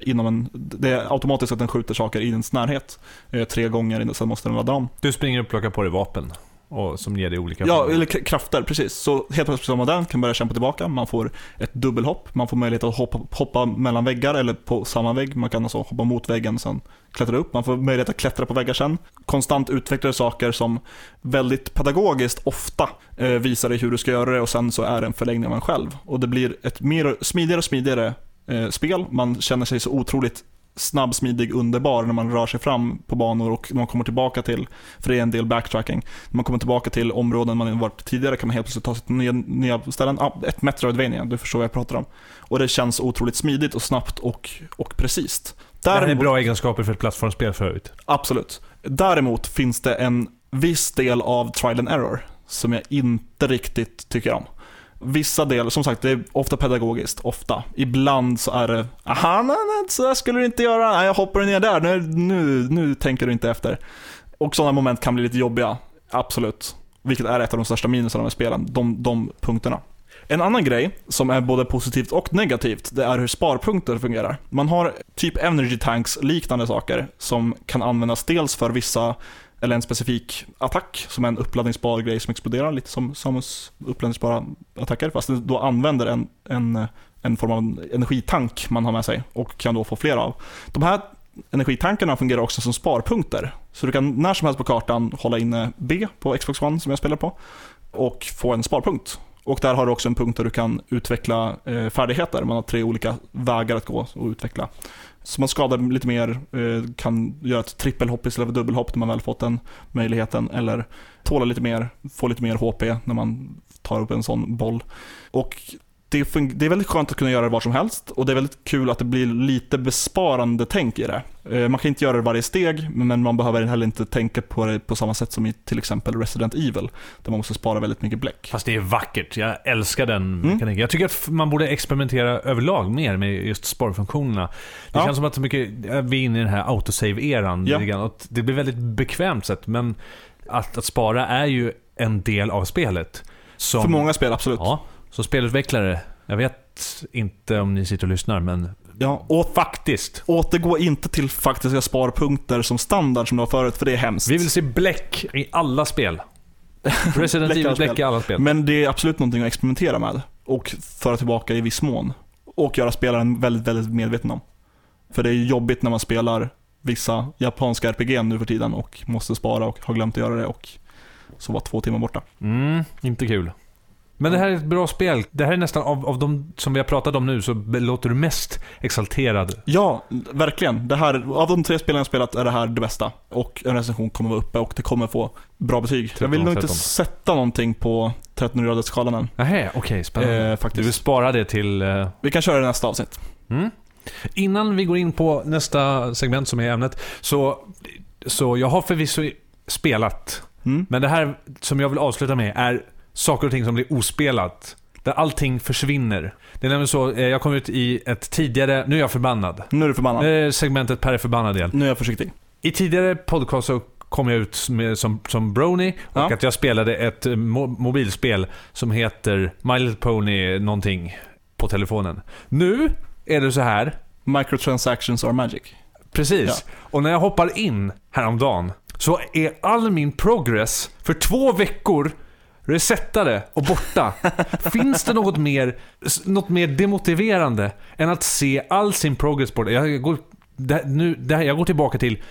Inom en, det är automatiskt att den skjuter saker i ens närhet eh, tre gånger, innan- sen måste den ladda om. Du springer och plockar på dig vapen. Och, som ger dig olika Ja, förmågor. eller krafter, precis. Så helt plötsligt har man den, kan börja kämpa tillbaka. Man får ett dubbelhopp, man får möjlighet att hoppa, hoppa mellan väggar eller på samma vägg. Man kan alltså hoppa mot väggen sen klättra upp. Man får möjlighet att klättra på väggar sen. Konstant utvecklade saker som väldigt pedagogiskt ofta eh, visar dig hur du ska göra det och sen så är det en förlängning av en själv. Och det blir ett mer smidigare och smidigare eh, spel. Man känner sig så otroligt snabb, smidig, underbar när man rör sig fram på banor och man kommer tillbaka till, för det är en del backtracking, när man kommer tillbaka till områden man varit tidigare kan man helt plötsligt ta sig till nya, nya ställen. Ja, ett Metroidvania, du förstår vad jag pratar om. Och det känns otroligt smidigt och snabbt och, och precis. Det här är Däremot, bra egenskaper för ett plattformsspel förut. absolut. Däremot finns det en viss del av trial and error som jag inte riktigt tycker om. Vissa delar, som sagt, det är ofta pedagogiskt, ofta. Ibland så är det, aha, nej, nej, så där skulle du inte göra, nej, jag hoppar ner där, nu, nu, nu tänker du inte efter. Och sådana moment kan bli lite jobbiga, absolut. Vilket är ett av de största minusarna med spelen, de, de punkterna. En annan grej som är både positivt och negativt, det är hur sparpunkter fungerar. Man har typ energy tanks liknande saker som kan användas dels för vissa eller en specifik attack som är en uppladdningsbar grej som exploderar, lite som Samus uppladdningsbara attacker, fast den då använder en, en, en form av energitank man har med sig och kan då få flera av. De här energitankarna fungerar också som sparpunkter, så du kan när som helst på kartan hålla inne B på Xbox One som jag spelar på och få en sparpunkt. Och där har du också en punkt där du kan utveckla eh, färdigheter. Man har tre olika vägar att gå och utveckla. Så man skadar lite mer, eh, kan göra ett trippelhopp istället för dubbelhopp när man väl fått den möjligheten. Eller tåla lite mer, få lite mer HP när man tar upp en sån boll. Och det, det är väldigt skönt att kunna göra det var som helst och det är väldigt kul att det blir lite besparande tänk i det. Eh, Man kan inte göra det varje steg, men man behöver heller inte tänka på det på samma sätt som i till exempel Resident Evil, där man måste spara väldigt mycket bläck. Fast det är vackert. Jag älskar den Mm. mekaniken. Jag tycker att man borde experimentera överlag mer med just sparfunktionerna. Det Ja. känns som att så mycket, vi är inne i den här autosave-eran. Ja. Det blir väldigt bekvämt sätt, men att, att spara är ju en del av spelet. Som, För många spel, absolut. Ja, så spelutvecklare, jag vet inte om ni sitter och lyssnar, men Ja, och faktiskt. återgå inte till faktiska sparpunkter som standard som det var förut, för det är hemskt. Vi vill se bläck i alla spel. Resident Bläck i alla Evil, bläck spel. i alla spel. Men det är absolut någonting att experimentera med och föra tillbaka i viss mån. Och göra spelaren väldigt, väldigt medveten om. För det är jobbigt när man spelar vissa japanska RPG nu för tiden och måste spara och har glömt att göra det och så var två timmar borta. Mm, inte kul. Men det här är ett bra spel. Det här är nästan av, av de som vi har pratat om nu så låter du mest exalterad. Ja, verkligen. Det här, av de tre spelen jag spelat är det här det bästa. Och en recension kommer vara uppe och det kommer få bra betyg. Jag vill nog inte 13. sätta någonting på 13 graders skalan än. Nähä, okej, spännande. Eh, Du faktiskt. vill spara det till... eh, Vi kan köra det nästa avsnitt. Mm. Innan vi går in på nästa segment som är ämnet, så, så jag har förvisso spelat, Mm. men det här som jag vill avsluta med är saker och ting som blir ospelat. Där allting försvinner. Det är nämligen så, eh, jag kom ut i ett tidigare, nu är jag förbannad. Nu är du förbannad. Nu är segmentet Per är förbannad igen. Nu är jag försiktig. I tidigare podcast så kom jag ut med, som, som Brony och Ja. att jag spelade ett eh, mo- mobilspel som heter My Little Pony någonting på telefonen. Nu är det så här, Microtransactions are magic. precis. Och när jag hoppar in häromdagen så är all min progress för två veckor resettade och borta. Finns det något mer, något mer demotiverande än att se all sin progress borta? Jag går, det, nu, det, jag går tillbaka till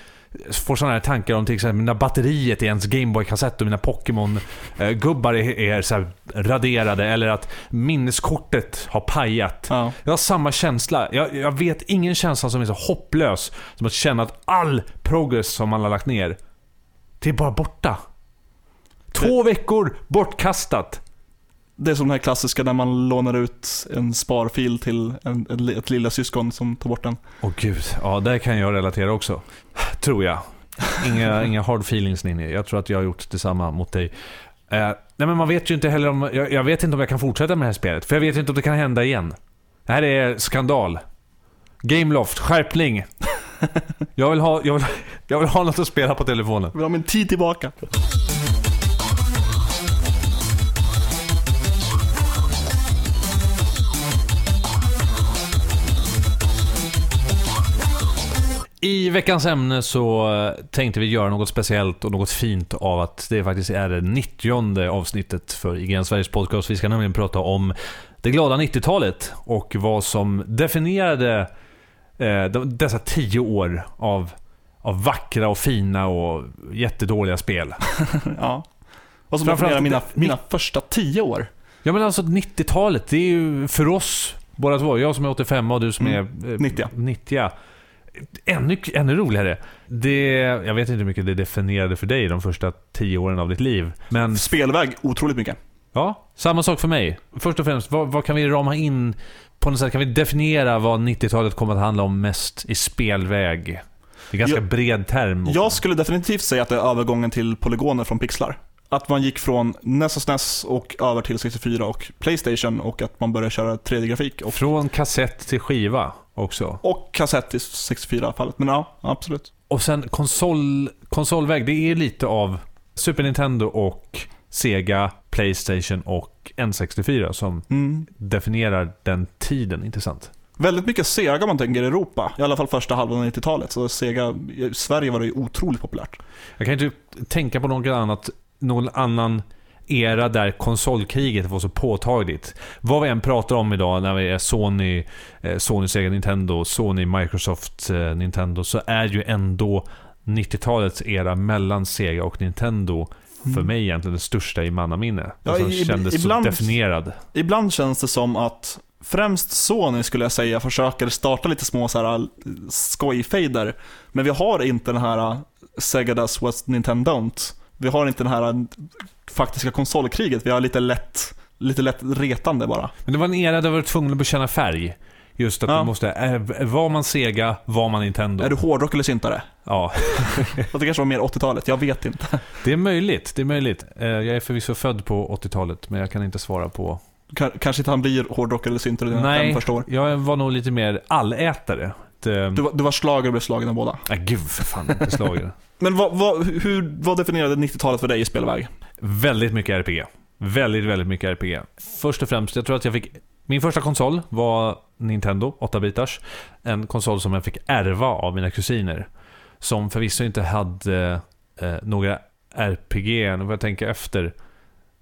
får sådana här tankar om till exempel när batteriet i ens Gameboy-kassett och mina Pokémon-gubbar är, är så raderade eller att minneskortet har pajat. Ja. Jag har samma känsla. Jag, jag vet ingen känsla som är så hopplös som att känna att all progress som man har lagt ner, det är bara borta. Två veckor bortkastat. Det är som den här klassiska när man lånar ut en sparfil till en, ett, ett lilla syskon som tar bort den. Åh gud, ja där kan jag relatera också. Tror jag. Inga, inga hard feelings Ninni. Jag tror att jag har gjort detsamma mot dig. Eh, nej men man vet ju inte heller om... Jag, jag vet inte om jag kan fortsätta med det här spelet. För jag vet inte om det kan hända igen. Det här är skandal. Gameloft, skärpning. Jag vill ha, jag vill, jag vill ha något att spela på telefonen. Jag vill ha min tid tillbaka. I veckans ämne så eh, tänkte vi göra något speciellt och något fint av att det faktiskt är det 90 avsnittet för IGN Sveriges podcast. Vi ska nämligen prata om det glada 90-talet och vad som definierade eh, de- dessa tio år av, av vackra och fina och jättedåliga spel. Ja. Så Framförallt definierar mina, mina första tio år. Ja men alltså 90-talet, det är ju för oss båda två, jag som är 85 och du som Mm, är eh, 90. 90. Ännu, ännu roligare. Det, jag vet inte hur mycket det definierade för dig de första tio åren av ditt liv. Men Spelväg, otroligt mycket. ja, samma sak för mig. Först och främst, vad, vad kan vi rama in på något sätt? Kan vi definiera vad 90-talet kommer att handla om mest i spelväg? Det är en ganska Jag- bred term. också. Jag skulle definitivt säga att det är övergången till polygoner från pixlar. Att man gick från NES och SNES och över till 64 och Playstation och att man började köra 3D-grafik. Och, Från kassett till skiva också. och kassett i 64-fallet. Men ja, absolut. Och sen konsol, konsolväg, det är lite av Super Nintendo och Sega, Playstation och N64 som Mm. definierar den tiden, inte sant? Väldigt mycket Sega om man tänker i Europa. I alla fall första halvan av 90-talet. Så Sega, i Sverige var det ju otroligt populärt. Jag kan inte tänka på något annat, någon annan era där konsolkriget var så påtagligt. Vad vi än pratar om idag när vi är Sony, eh, Sony, Sega, Nintendo, Sony, Microsoft, eh, Nintendo, så är ju ändå 90-talets era mellan Sega och Nintendo för Mm. mig egentligen den största i mannaminne. Ja, Ja, som i- kändes ibland- så definierad. Ibland känns det som att främst Sony skulle jag säga försöker starta lite små så här skojfejder. Men vi har inte den här Sega does what Nintendo don't. Vi har inte den här faktiska konsolkriget. Vi har lite lätt, lite lätt retande bara. Men det var en era där vi var tvungna att bekänna färg. Just att Ja. man måste, eh, var man Sega, var man Nintendo. Är du hårdrock eller syntare? Ja, det kanske var mer 80-talet, jag vet inte. det är möjligt. Det är möjligt. Eh, Jag är förvisso född på 80-talet, men jag kan inte svara på... K- kanske inte han blir hårdrock eller syntare dina fem Nej, första år. jag var nog lite mer allätare. Det, Du, var- du var slager och blev slagen av båda. Nej, gud för fan, inte slager. Men vad, vad, hur, vad definierade 90-talet för dig i spelväg? väldigt mycket RPG. Väldigt, väldigt mycket RPG. Först och främst, jag tror att jag fick... Min första konsol var Nintendo, 8-bitars. En konsol som jag fick ärva av mina kusiner. Som förvisso inte hade eh, några RPG, nu får jag tänka efter.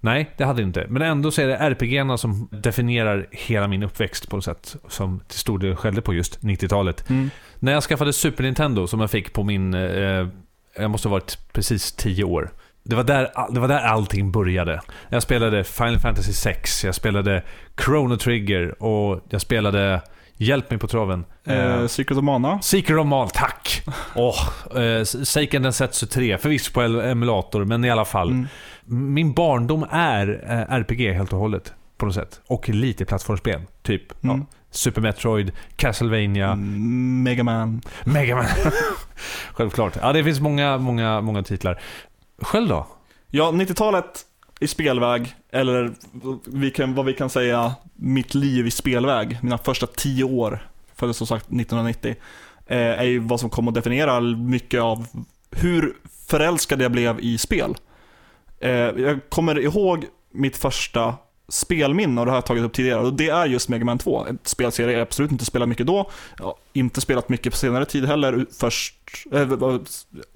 Nej, det hade inte. Men ändå så är det RPG som definierar hela min uppväxt på något sätt. Som till stor del skällde på just 90-talet. Mm. När jag skaffade Super Nintendo, som jag fick på min... Eh, jag måste ha varit precis 10 år. Det var, där, det var där allting började. Jag spelade Final Fantasy 6, jag spelade Chrono Trigger och jag spelade... Hjälp mig på traven. Eh, Secret of Mana. Secret of Mana, tack! Oh, eh, Seiken Densetsu 3, förvisso på emulator, men i alla fall. Mm. Min barndom är eh, RPG helt och hållet. På något sätt. Och lite plattformsspel. Typ Mm. ja, Super Metroid, Castlevania, Mm, Mega Man. Mega Man. Självklart. Ja, det finns många, många, många titlar. Själv då? Ja, 90-talet i spelväg, eller vi kan, vad vi kan säga, mitt liv i spelväg, mina första tio år, föddes som sagt 1990, eh, är ju vad som kommer att definiera mycket av hur förälskad jag blev i spel. Eh, jag kommer ihåg mitt första spelminne, och det har jag tagit upp tidigare, och det är just Mega Man 2. En spelserie jag absolut inte spelat mycket då, ja, inte spelat mycket på senare tid heller, först, äh,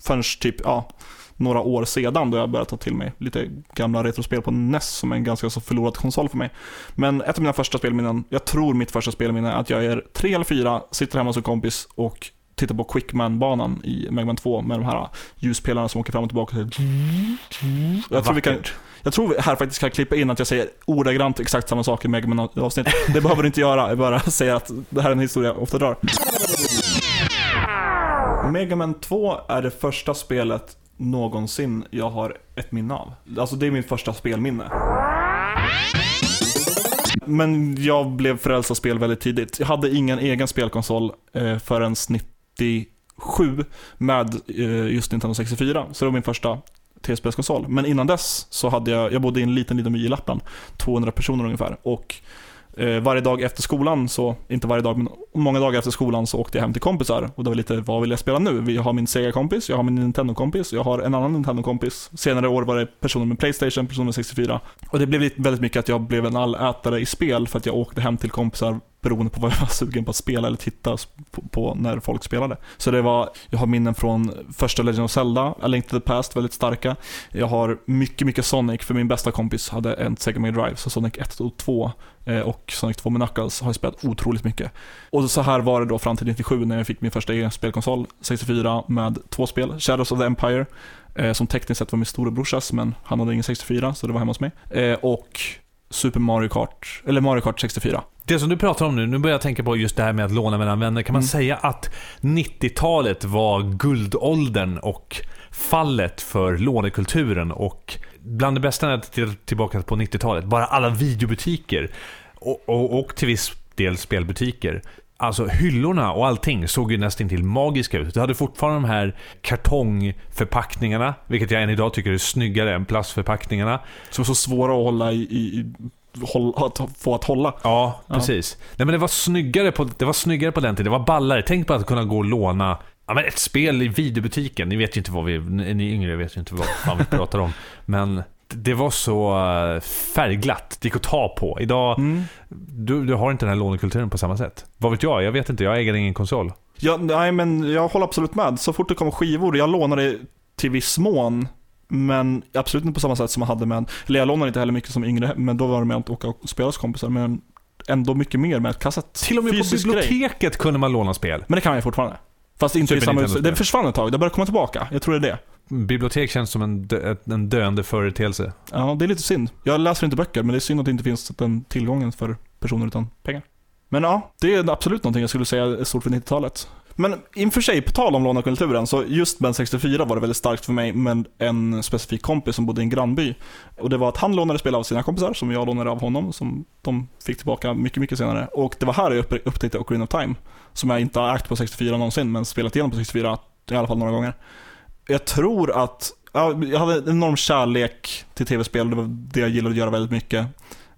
förrän typ, ja, några år sedan då jag började ta till mig lite gamla retrospel på NES som är en ganska så förlorad konsol för mig. Men ett av mina första spelminnen, jag tror mitt första spelminne är att jag är tre eller fyra, sitter hemma hos en kompis och tittar på Quickman-banan i Mega Man 2 med de här ljuspelarna som åker fram och tillbaka. Jag tror, vi kan, jag tror vi här faktiskt kan klippa in att jag säger ordagrant exakt samma sak i Mega Man-avsnitt. Det behöver du inte göra, jag bara säger att det här är en historia jag ofta drar. Mega Man 2 är det första spelet någonsin jag har ett minne av. Alltså det är mitt första spelminne. Men jag blev frälst av spel väldigt tidigt. Jag hade ingen egen spelkonsol eh, förrän 97 med eh, just Nintendo 64. Så det var min första tv-spelskonsol. Men innan dess så hade jag, jag bodde i en liten, liten by i Lappland. 200 personer ungefär. Och eh, varje dag efter skolan, så, inte varje dag, men många dagar efter skolan så åkte jag hem till kompisar. Och det var lite, vad vill jag spela nu? Jag har min Sega-kompis, jag har min Nintendo-kompis, jag har en annan Nintendo-kompis. Senare år var det personer med Playstation, personer med 64. Och det blev väldigt mycket att jag blev en allätare i spel för att jag åkte hem till kompisar beroende på vad jag var sugen på att spela eller titta på, på när folk spelade. Så det var, jag har minnen från första Legend of Zelda, A Link to the Past, väldigt starka. Jag har mycket, mycket Sonic, för min bästa kompis hade en Sega Mega Drive, så Sonic 1 och 2 eh, och Sonic 2 med Knuckles har jag spelat otroligt mycket. Och så här var det då fram till 97 när jag fick min första egen spelkonsol, 64, med två spel. Shadows of the Empire, eh, som tekniskt sett var min storebrorsas, men han hade ingen 64, så det var hemma hos mig. Eh, och Super Mario Kart, eller Mario Kart 64. Det som du pratar om nu, nu börjar jag tänka på just det här med att låna mellan vänner. Kan man Mm. säga att 90-talet var guldåldern och fallet för lånekulturen och bland det bästa när jag tittar tillbaka på 90-talet, bara alla videobutiker och, och, och till viss del spelbutiker. Alltså hyllorna och allting såg ju nästan till magiska ut. Du hade fortfarande de här kartongförpackningarna, vilket jag än idag tycker är snyggare än plastförpackningarna. Som är så svåra att hålla i, i, att få att hålla. Ja, Ja. precis. Nej, men det var, snyggare på, det var snyggare på den tiden. Det var ballare. Tänk på att kunna gå och låna ja, men ett spel i videobutiken. Ni vet ju inte vad vi... Ni yngre vet ju inte vad fan vi pratar om. Men det var så eh, färgglatt. Det gick att ta på. Idag, Mm. du, du har inte den här lånekulturen på samma sätt. Vad vet jag? Jag vet inte. Jag äger ingen konsol. Ja, nej, men jag håller absolut med. Så fort det kommer skivor, jag lånade till viss mån. Men absolut inte på samma sätt som man hade med, eller jag lånade inte heller mycket som yngre, men då var det med att åka och spela hos kompisar. Men ändå mycket mer med kassett. Till och med på Fysisk grej. biblioteket kunde man låna spel. Men det kan jag fortfarande. Fast inte i Super samma Nintendo-spel. Det försvann ett tag, det börjar komma tillbaka. Jag tror det är det. Bibliotek känns som en, dö, en döende företeelse. Ja, det är lite synd. Jag läser inte böcker, men det är synd att det inte finns den tillgången för personer utan pengar. Men ja, det är absolut någonting jag skulle säga är stort för 90-talet. Men inför sig, på tal om lånekulturen, så just Ben 64 var det väldigt starkt för mig med en specifik kompis som bodde i en grannby. Och det var att han lånade spel av sina kompisar, som jag lånade av honom, som de fick tillbaka mycket, mycket senare. Och det var här jag upptäckte Ocarina of Time, som jag inte har ägt på 64 någonsin, men spelat igenom på 64 i alla fall några gånger. Jag tror att, jag hade en enorm kärlek till tv-spel, det var det jag gillade att göra väldigt mycket.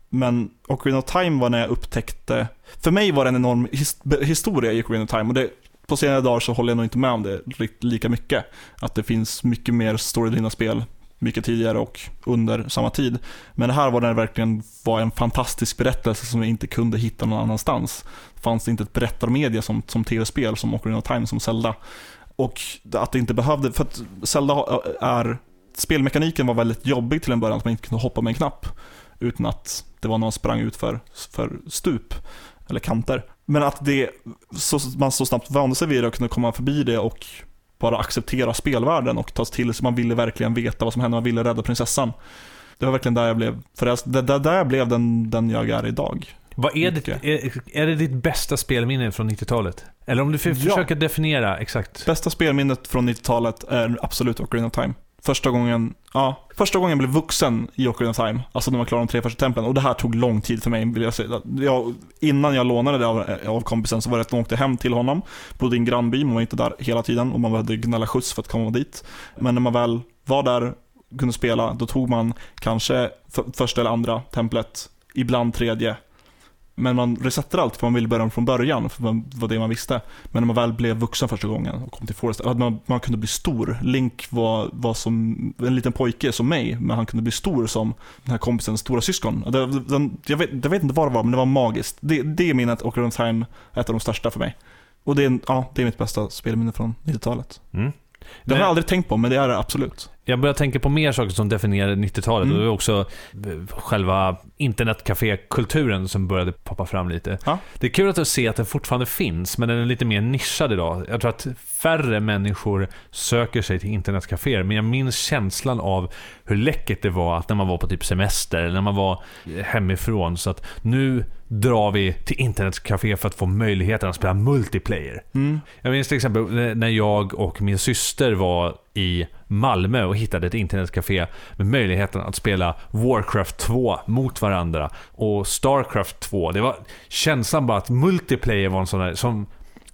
Men Ocarina of Time var när jag upptäckte, för mig var det en enorm his, historia i Ocarina of Time och det, på senare dagar så håller jag nog inte med om det lika mycket. Att det finns mycket mer storydrivna spel mycket tidigare och under samma tid. Men det här var när det verkligen var en fantastisk berättelse som jag inte kunde hitta någon annanstans. Det fanns inte ett berättarmedia som, som tv-spel, som Ocarina of Time, som Zelda. Och att det inte behövde, för att Zelda eh, är spelmekaniken var väldigt jobbig till en början, att man inte kunde hoppa med en knapp utan att det var någon man sprang ut för, för stup eller kanter. Men att det, så, man så snabbt vande sig vid det och kunde komma förbi det och bara acceptera spelvärlden och ta till sig, man ville verkligen veta vad som hände, man ville rädda prinsessan. Det var verkligen där jag blev, förälskad. det, det, där jag blev den, den jag är idag. Vad är, ditt, är, är det ditt bästa spelminne från 90-talet? Eller om du ja. försöker definiera exakt. Bästa spelminnet från 90-talet är absolut Ocarina of Time. Första gången, ja, första gången jag blev vuxen i Ocarina of Time, alltså när man klarade de tre första templen. Och det här tog lång tid för mig, vill jag säga. Jag, innan jag lånade det av, av kompisen så var det att man åkte hem till honom, bodde i en grannby, man var inte där hela tiden och man behövde gnälla skjuts för att komma dit. Men när man väl var där, kunde spela, då tog man kanske för, första eller andra templet, ibland tredje, men man resettade alltid för man ville börja från början, för det var det man visste. Men när man väl blev vuxen första gången och kom till Forest, att man, man kunde bli stor. Link var, var som en liten pojke som mig, men han kunde bli stor som den här kompisens stora syskon. Det, den, jag, vet, jag vet inte vad det var, men det var magiskt. Det, det är minnet, och Run Time, ett av de största för mig. Och det är, ja, det är mitt bästa spelminne från 90-talet. Mm. Det har jag aldrig tänkt på, men det är det absolut. Jag börjar tänka på mer saker som definierar 90-talet. Mm. Och det är också eh, själva internetcafékulturen som började poppa fram lite. Ja. Det är kul att se att den fortfarande finns, men den är lite mer nischad idag. Jag tror att färre människor söker sig till internetcaféer, men jag minns känslan av hur läckert det var att när man var på typ semester, eller när man var hemifrån. Så att nu drar vi till internetcafé för att få möjligheten att spela multiplayer. Mm. Jag minns till exempel när jag och min syster var i Malmö och hittade ett internetcafé med möjligheten att spela Warcraft 2 mot varandra och Starcraft 2. Det var känslan bara att multiplayer var en sån där som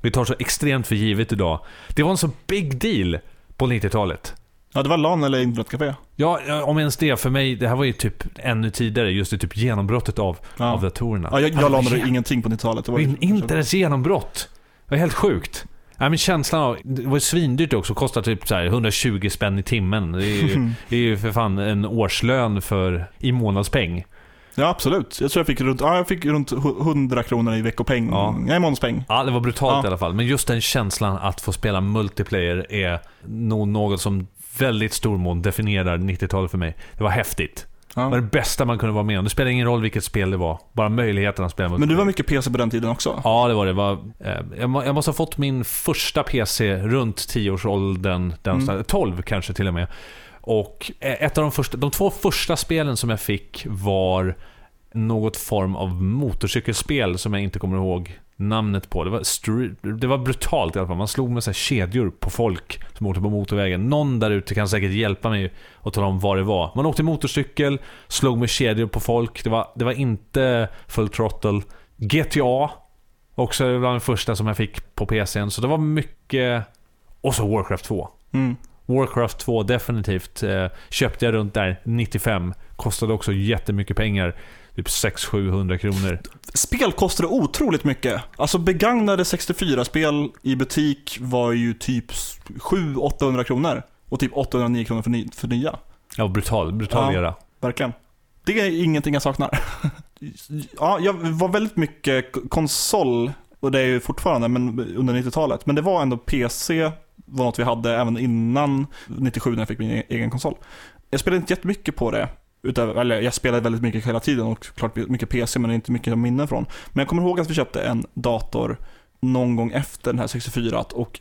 vi tar så extremt för givet idag. Det var en så big deal på 90-talet. Ja, det var LAN eller internetcafé. Ja, om ens det. För mig, det här var ju typ ännu tidigare, just det typ genombrottet av, ja. av datorerna. Ja, jag, jag lanade ingenting på 90-talet. Det var Internets genombrott. Det var helt sjukt. Ja, men känslan av, det var svindyrt också, kostar typ så 120 spänn i timmen. Det är, ju, det är ju för fan en årslön för, i månadspeng. Ja absolut. Jag tror jag fick runt, ja, jag fick runt 100 kronor i veckopeng. Ja. Nej, månadspeng. Ja, det var brutalt ja. i alla fall. Men just den känslan att få spela multiplayer är nog något som väldigt stor mån definierar 90-talet för mig. Det var häftigt. Ja. Det var det bästa man kunde vara med om. Det spelade ingen roll vilket spel det var. Bara möjligheten att spela Men du var mycket PC på den tiden också? Ja, det var det. var, eh, jag, måste ha fått min första PC runt 10-årsåldern. Mm. 12 kanske till och med. Och eh, ett av de, första, de två första spelen som jag fick var något form av motorcykelspel som jag inte kommer ihåg namnet på. Det var, det var brutalt i alla fall. Man slog med så kedjor på folk som åkte på motorvägen. Någon där ute kan säkert hjälpa mig och tala om vad det var. Man åkte motorcykel, slog med kedjor på folk. Det var, det var inte full throttle. GTA, också bland de första som jag fick på PCn. Så det var mycket... Och så Warcraft 2. Mm. Warcraft 2 definitivt. Eh, köpte jag runt där 95. Kostade också jättemycket pengar typ 600-700 kronor. Spel kostar otroligt mycket. Alltså begagnade 64-spel i butik var ju typ 700-800 kronor. Och typ 809 kronor för, ny, för nya. Ja, brutal, brutal ja, era. Verkligen. Det är ingenting jag saknar. ja, jag var väldigt mycket konsol, och det är ju fortfarande, men under 90-talet. Men det var ändå PC, var något vi hade även innan 97 när jag fick min e- egen konsol. Jag spelade inte jättemycket på det. Utöver, eller jag spelade väldigt mycket hela tiden och klart mycket PC men inte mycket minnen från. Men jag kommer ihåg att vi köpte en dator någon gång efter den här 64 och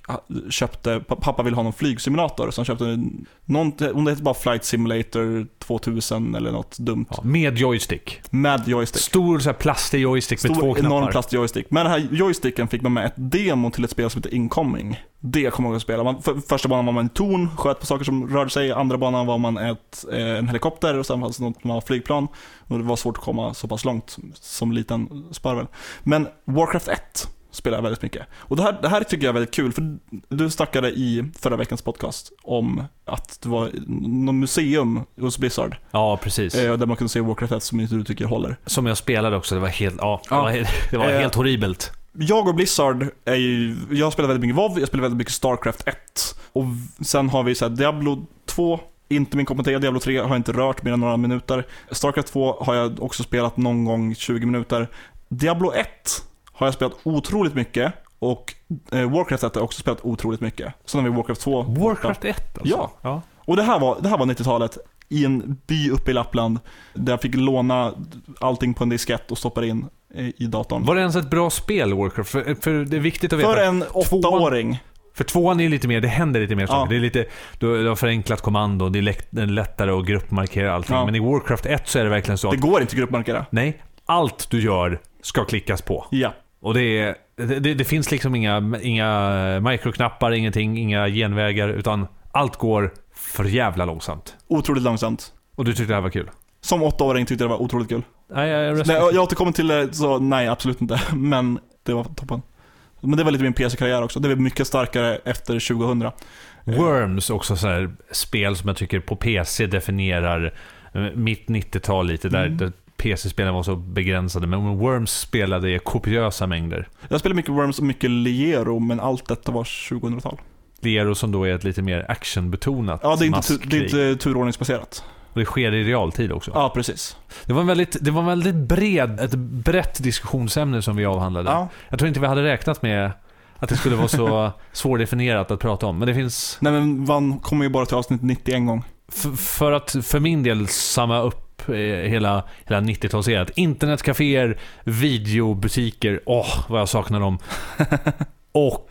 köpte, pappa ville ha någon flygsimulator så han köpte någon, det heter bara Flight Simulator 2000 eller något dumt. Ja, med joystick. Med joystick. Stor så här plastig joystick Stor, med två knappar. enorm plastig joystick. Med den här joysticken fick man med ett demo till ett spel som heter Incoming. Det kommer jag ihåg att spela. Man, för, första banan var man en torn, sköt på saker som rörde sig. Andra banan var man ett, eh, en helikopter och sen fanns det något man var flygplan. Och det var svårt att komma så pass långt som liten sparvel. Men Warcraft 1 spelar jag väldigt mycket. Och det här, det här tycker jag är väldigt kul, för du snackade i förra veckans podcast om att det var något museum hos Blizzard. Ja, precis. Eh, där man kunde se Warcraft 1 som inte du tycker håller. Som jag spelade också, det var helt, ja, ja. Det var, helt, det var helt horribelt. Jag och Blizzard är ju, jag spelar väldigt mycket WoW, jag spelar väldigt mycket Starcraft 1. Och sen har vi så Diablo 2, inte min kommentar, Diablo 3 har jag inte rört mer än några minuter. Starcraft 2 har jag också spelat någon gång 20 minuter. Diablo 1 har jag spelat otroligt mycket och eh, Warcraft 1 har jag också spelat otroligt mycket. Sen har vi Warcraft 2. Warcraft 1 alltså? Ja. ja. Och det här var, det här var 90-talet i en by uppe i Lappland där jag fick låna allting på en diskett och stoppa in i datorn. Var det ens ett bra spel, Warcraft? För, för det är viktigt att veta. För en åttaåring. För tvåan är lite mer, det händer lite mer Ja. saker. Det är lite, du, har förenklat kommando, det är lätt, det är lättare att gruppmarkera allting. Ja. Men i Warcraft 1 så är det verkligen så Det att, går inte att gruppmarkera. nej, allt du gör ska klickas på. Ja. Och det, är, det, det, finns liksom inga, inga mikroknappar, ingenting, inga genvägar, utan allt går för jävla långsamt. Otroligt långsamt. Och du tyckte det här var kul? Som åttaåring tyckte jag det var otroligt kul. Nej, jag, Nej, jag återkommer till det, så nej absolut inte. Men det var toppen. Men det var lite min PC-karriär också. Det var mycket starkare efter 2000. Worms också så här spel som jag tycker på PC definierar eh, mitt 90-tal lite, där, Mm. PC-spelen var så begränsade. Men Worms spelade i kopiösa mängder. Jag spelade mycket Worms och mycket Liero, men allt detta var 2000-tal. Lero som då är ett lite mer actionbetonat Ja, det är, inte, det är inte turordningsbaserat. Och det sker i realtid också. Ja, precis. Det var en väldigt, det var en väldigt bred, ett brett diskussionsämne som vi avhandlade. Ja. Jag tror inte vi hade räknat med att det skulle vara så svårdefinierat att prata om. Men det finns, Nej men man kommer ju bara till avsnitt 90 en gång. f- för att för min del samma upp eh, hela, hela 90-talserat. Internetcaféer, videobutiker, åh vad jag saknar dem. Och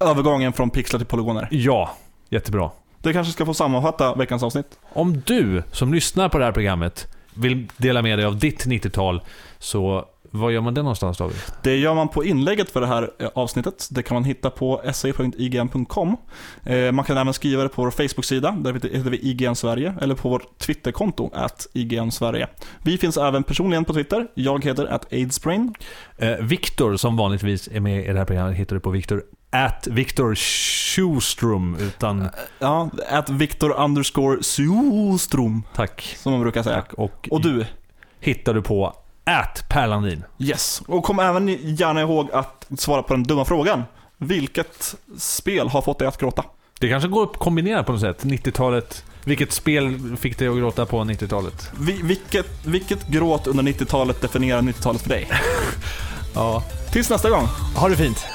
Övergången från pixlar till polygoner. ja, jättebra. Du kanske ska få sammanfatta veckans avsnitt? Om du som lyssnar på det här programmet vill dela med dig av ditt 90-tal, så var gör man det någonstans David? Det gör man på inlägget för det här eh, avsnittet. Det kan man hitta på sa.ign.com. Eh, Man kan även skriva det på vår Facebook-sida, där heter vi IGN Sverige, eller på vårt Twitterkonto, at IGN Sverige. Vi finns även personligen på Twitter. Jag heter at aidsbrain. Eh, Viktor, som vanligtvis är med i det här programmet, hittar du på Viktor at Viktor Schustrom, utan Ja, at Viktor underscore Sustrom, tack. som man brukar säga. tack. Och, Och du, hittar du på at Perlandin. yes. Och kom även gärna ihåg att svara på den dumma frågan. Vilket spel har fått dig att gråta? Det kanske går att kombinera på något sätt. 90-talet. Vilket spel fick dig att gråta på 90-talet? Vi, vilket, vilket gråt under 90-talet definierar 90-talet för dig? Ja. Tills nästa gång. Ha det fint.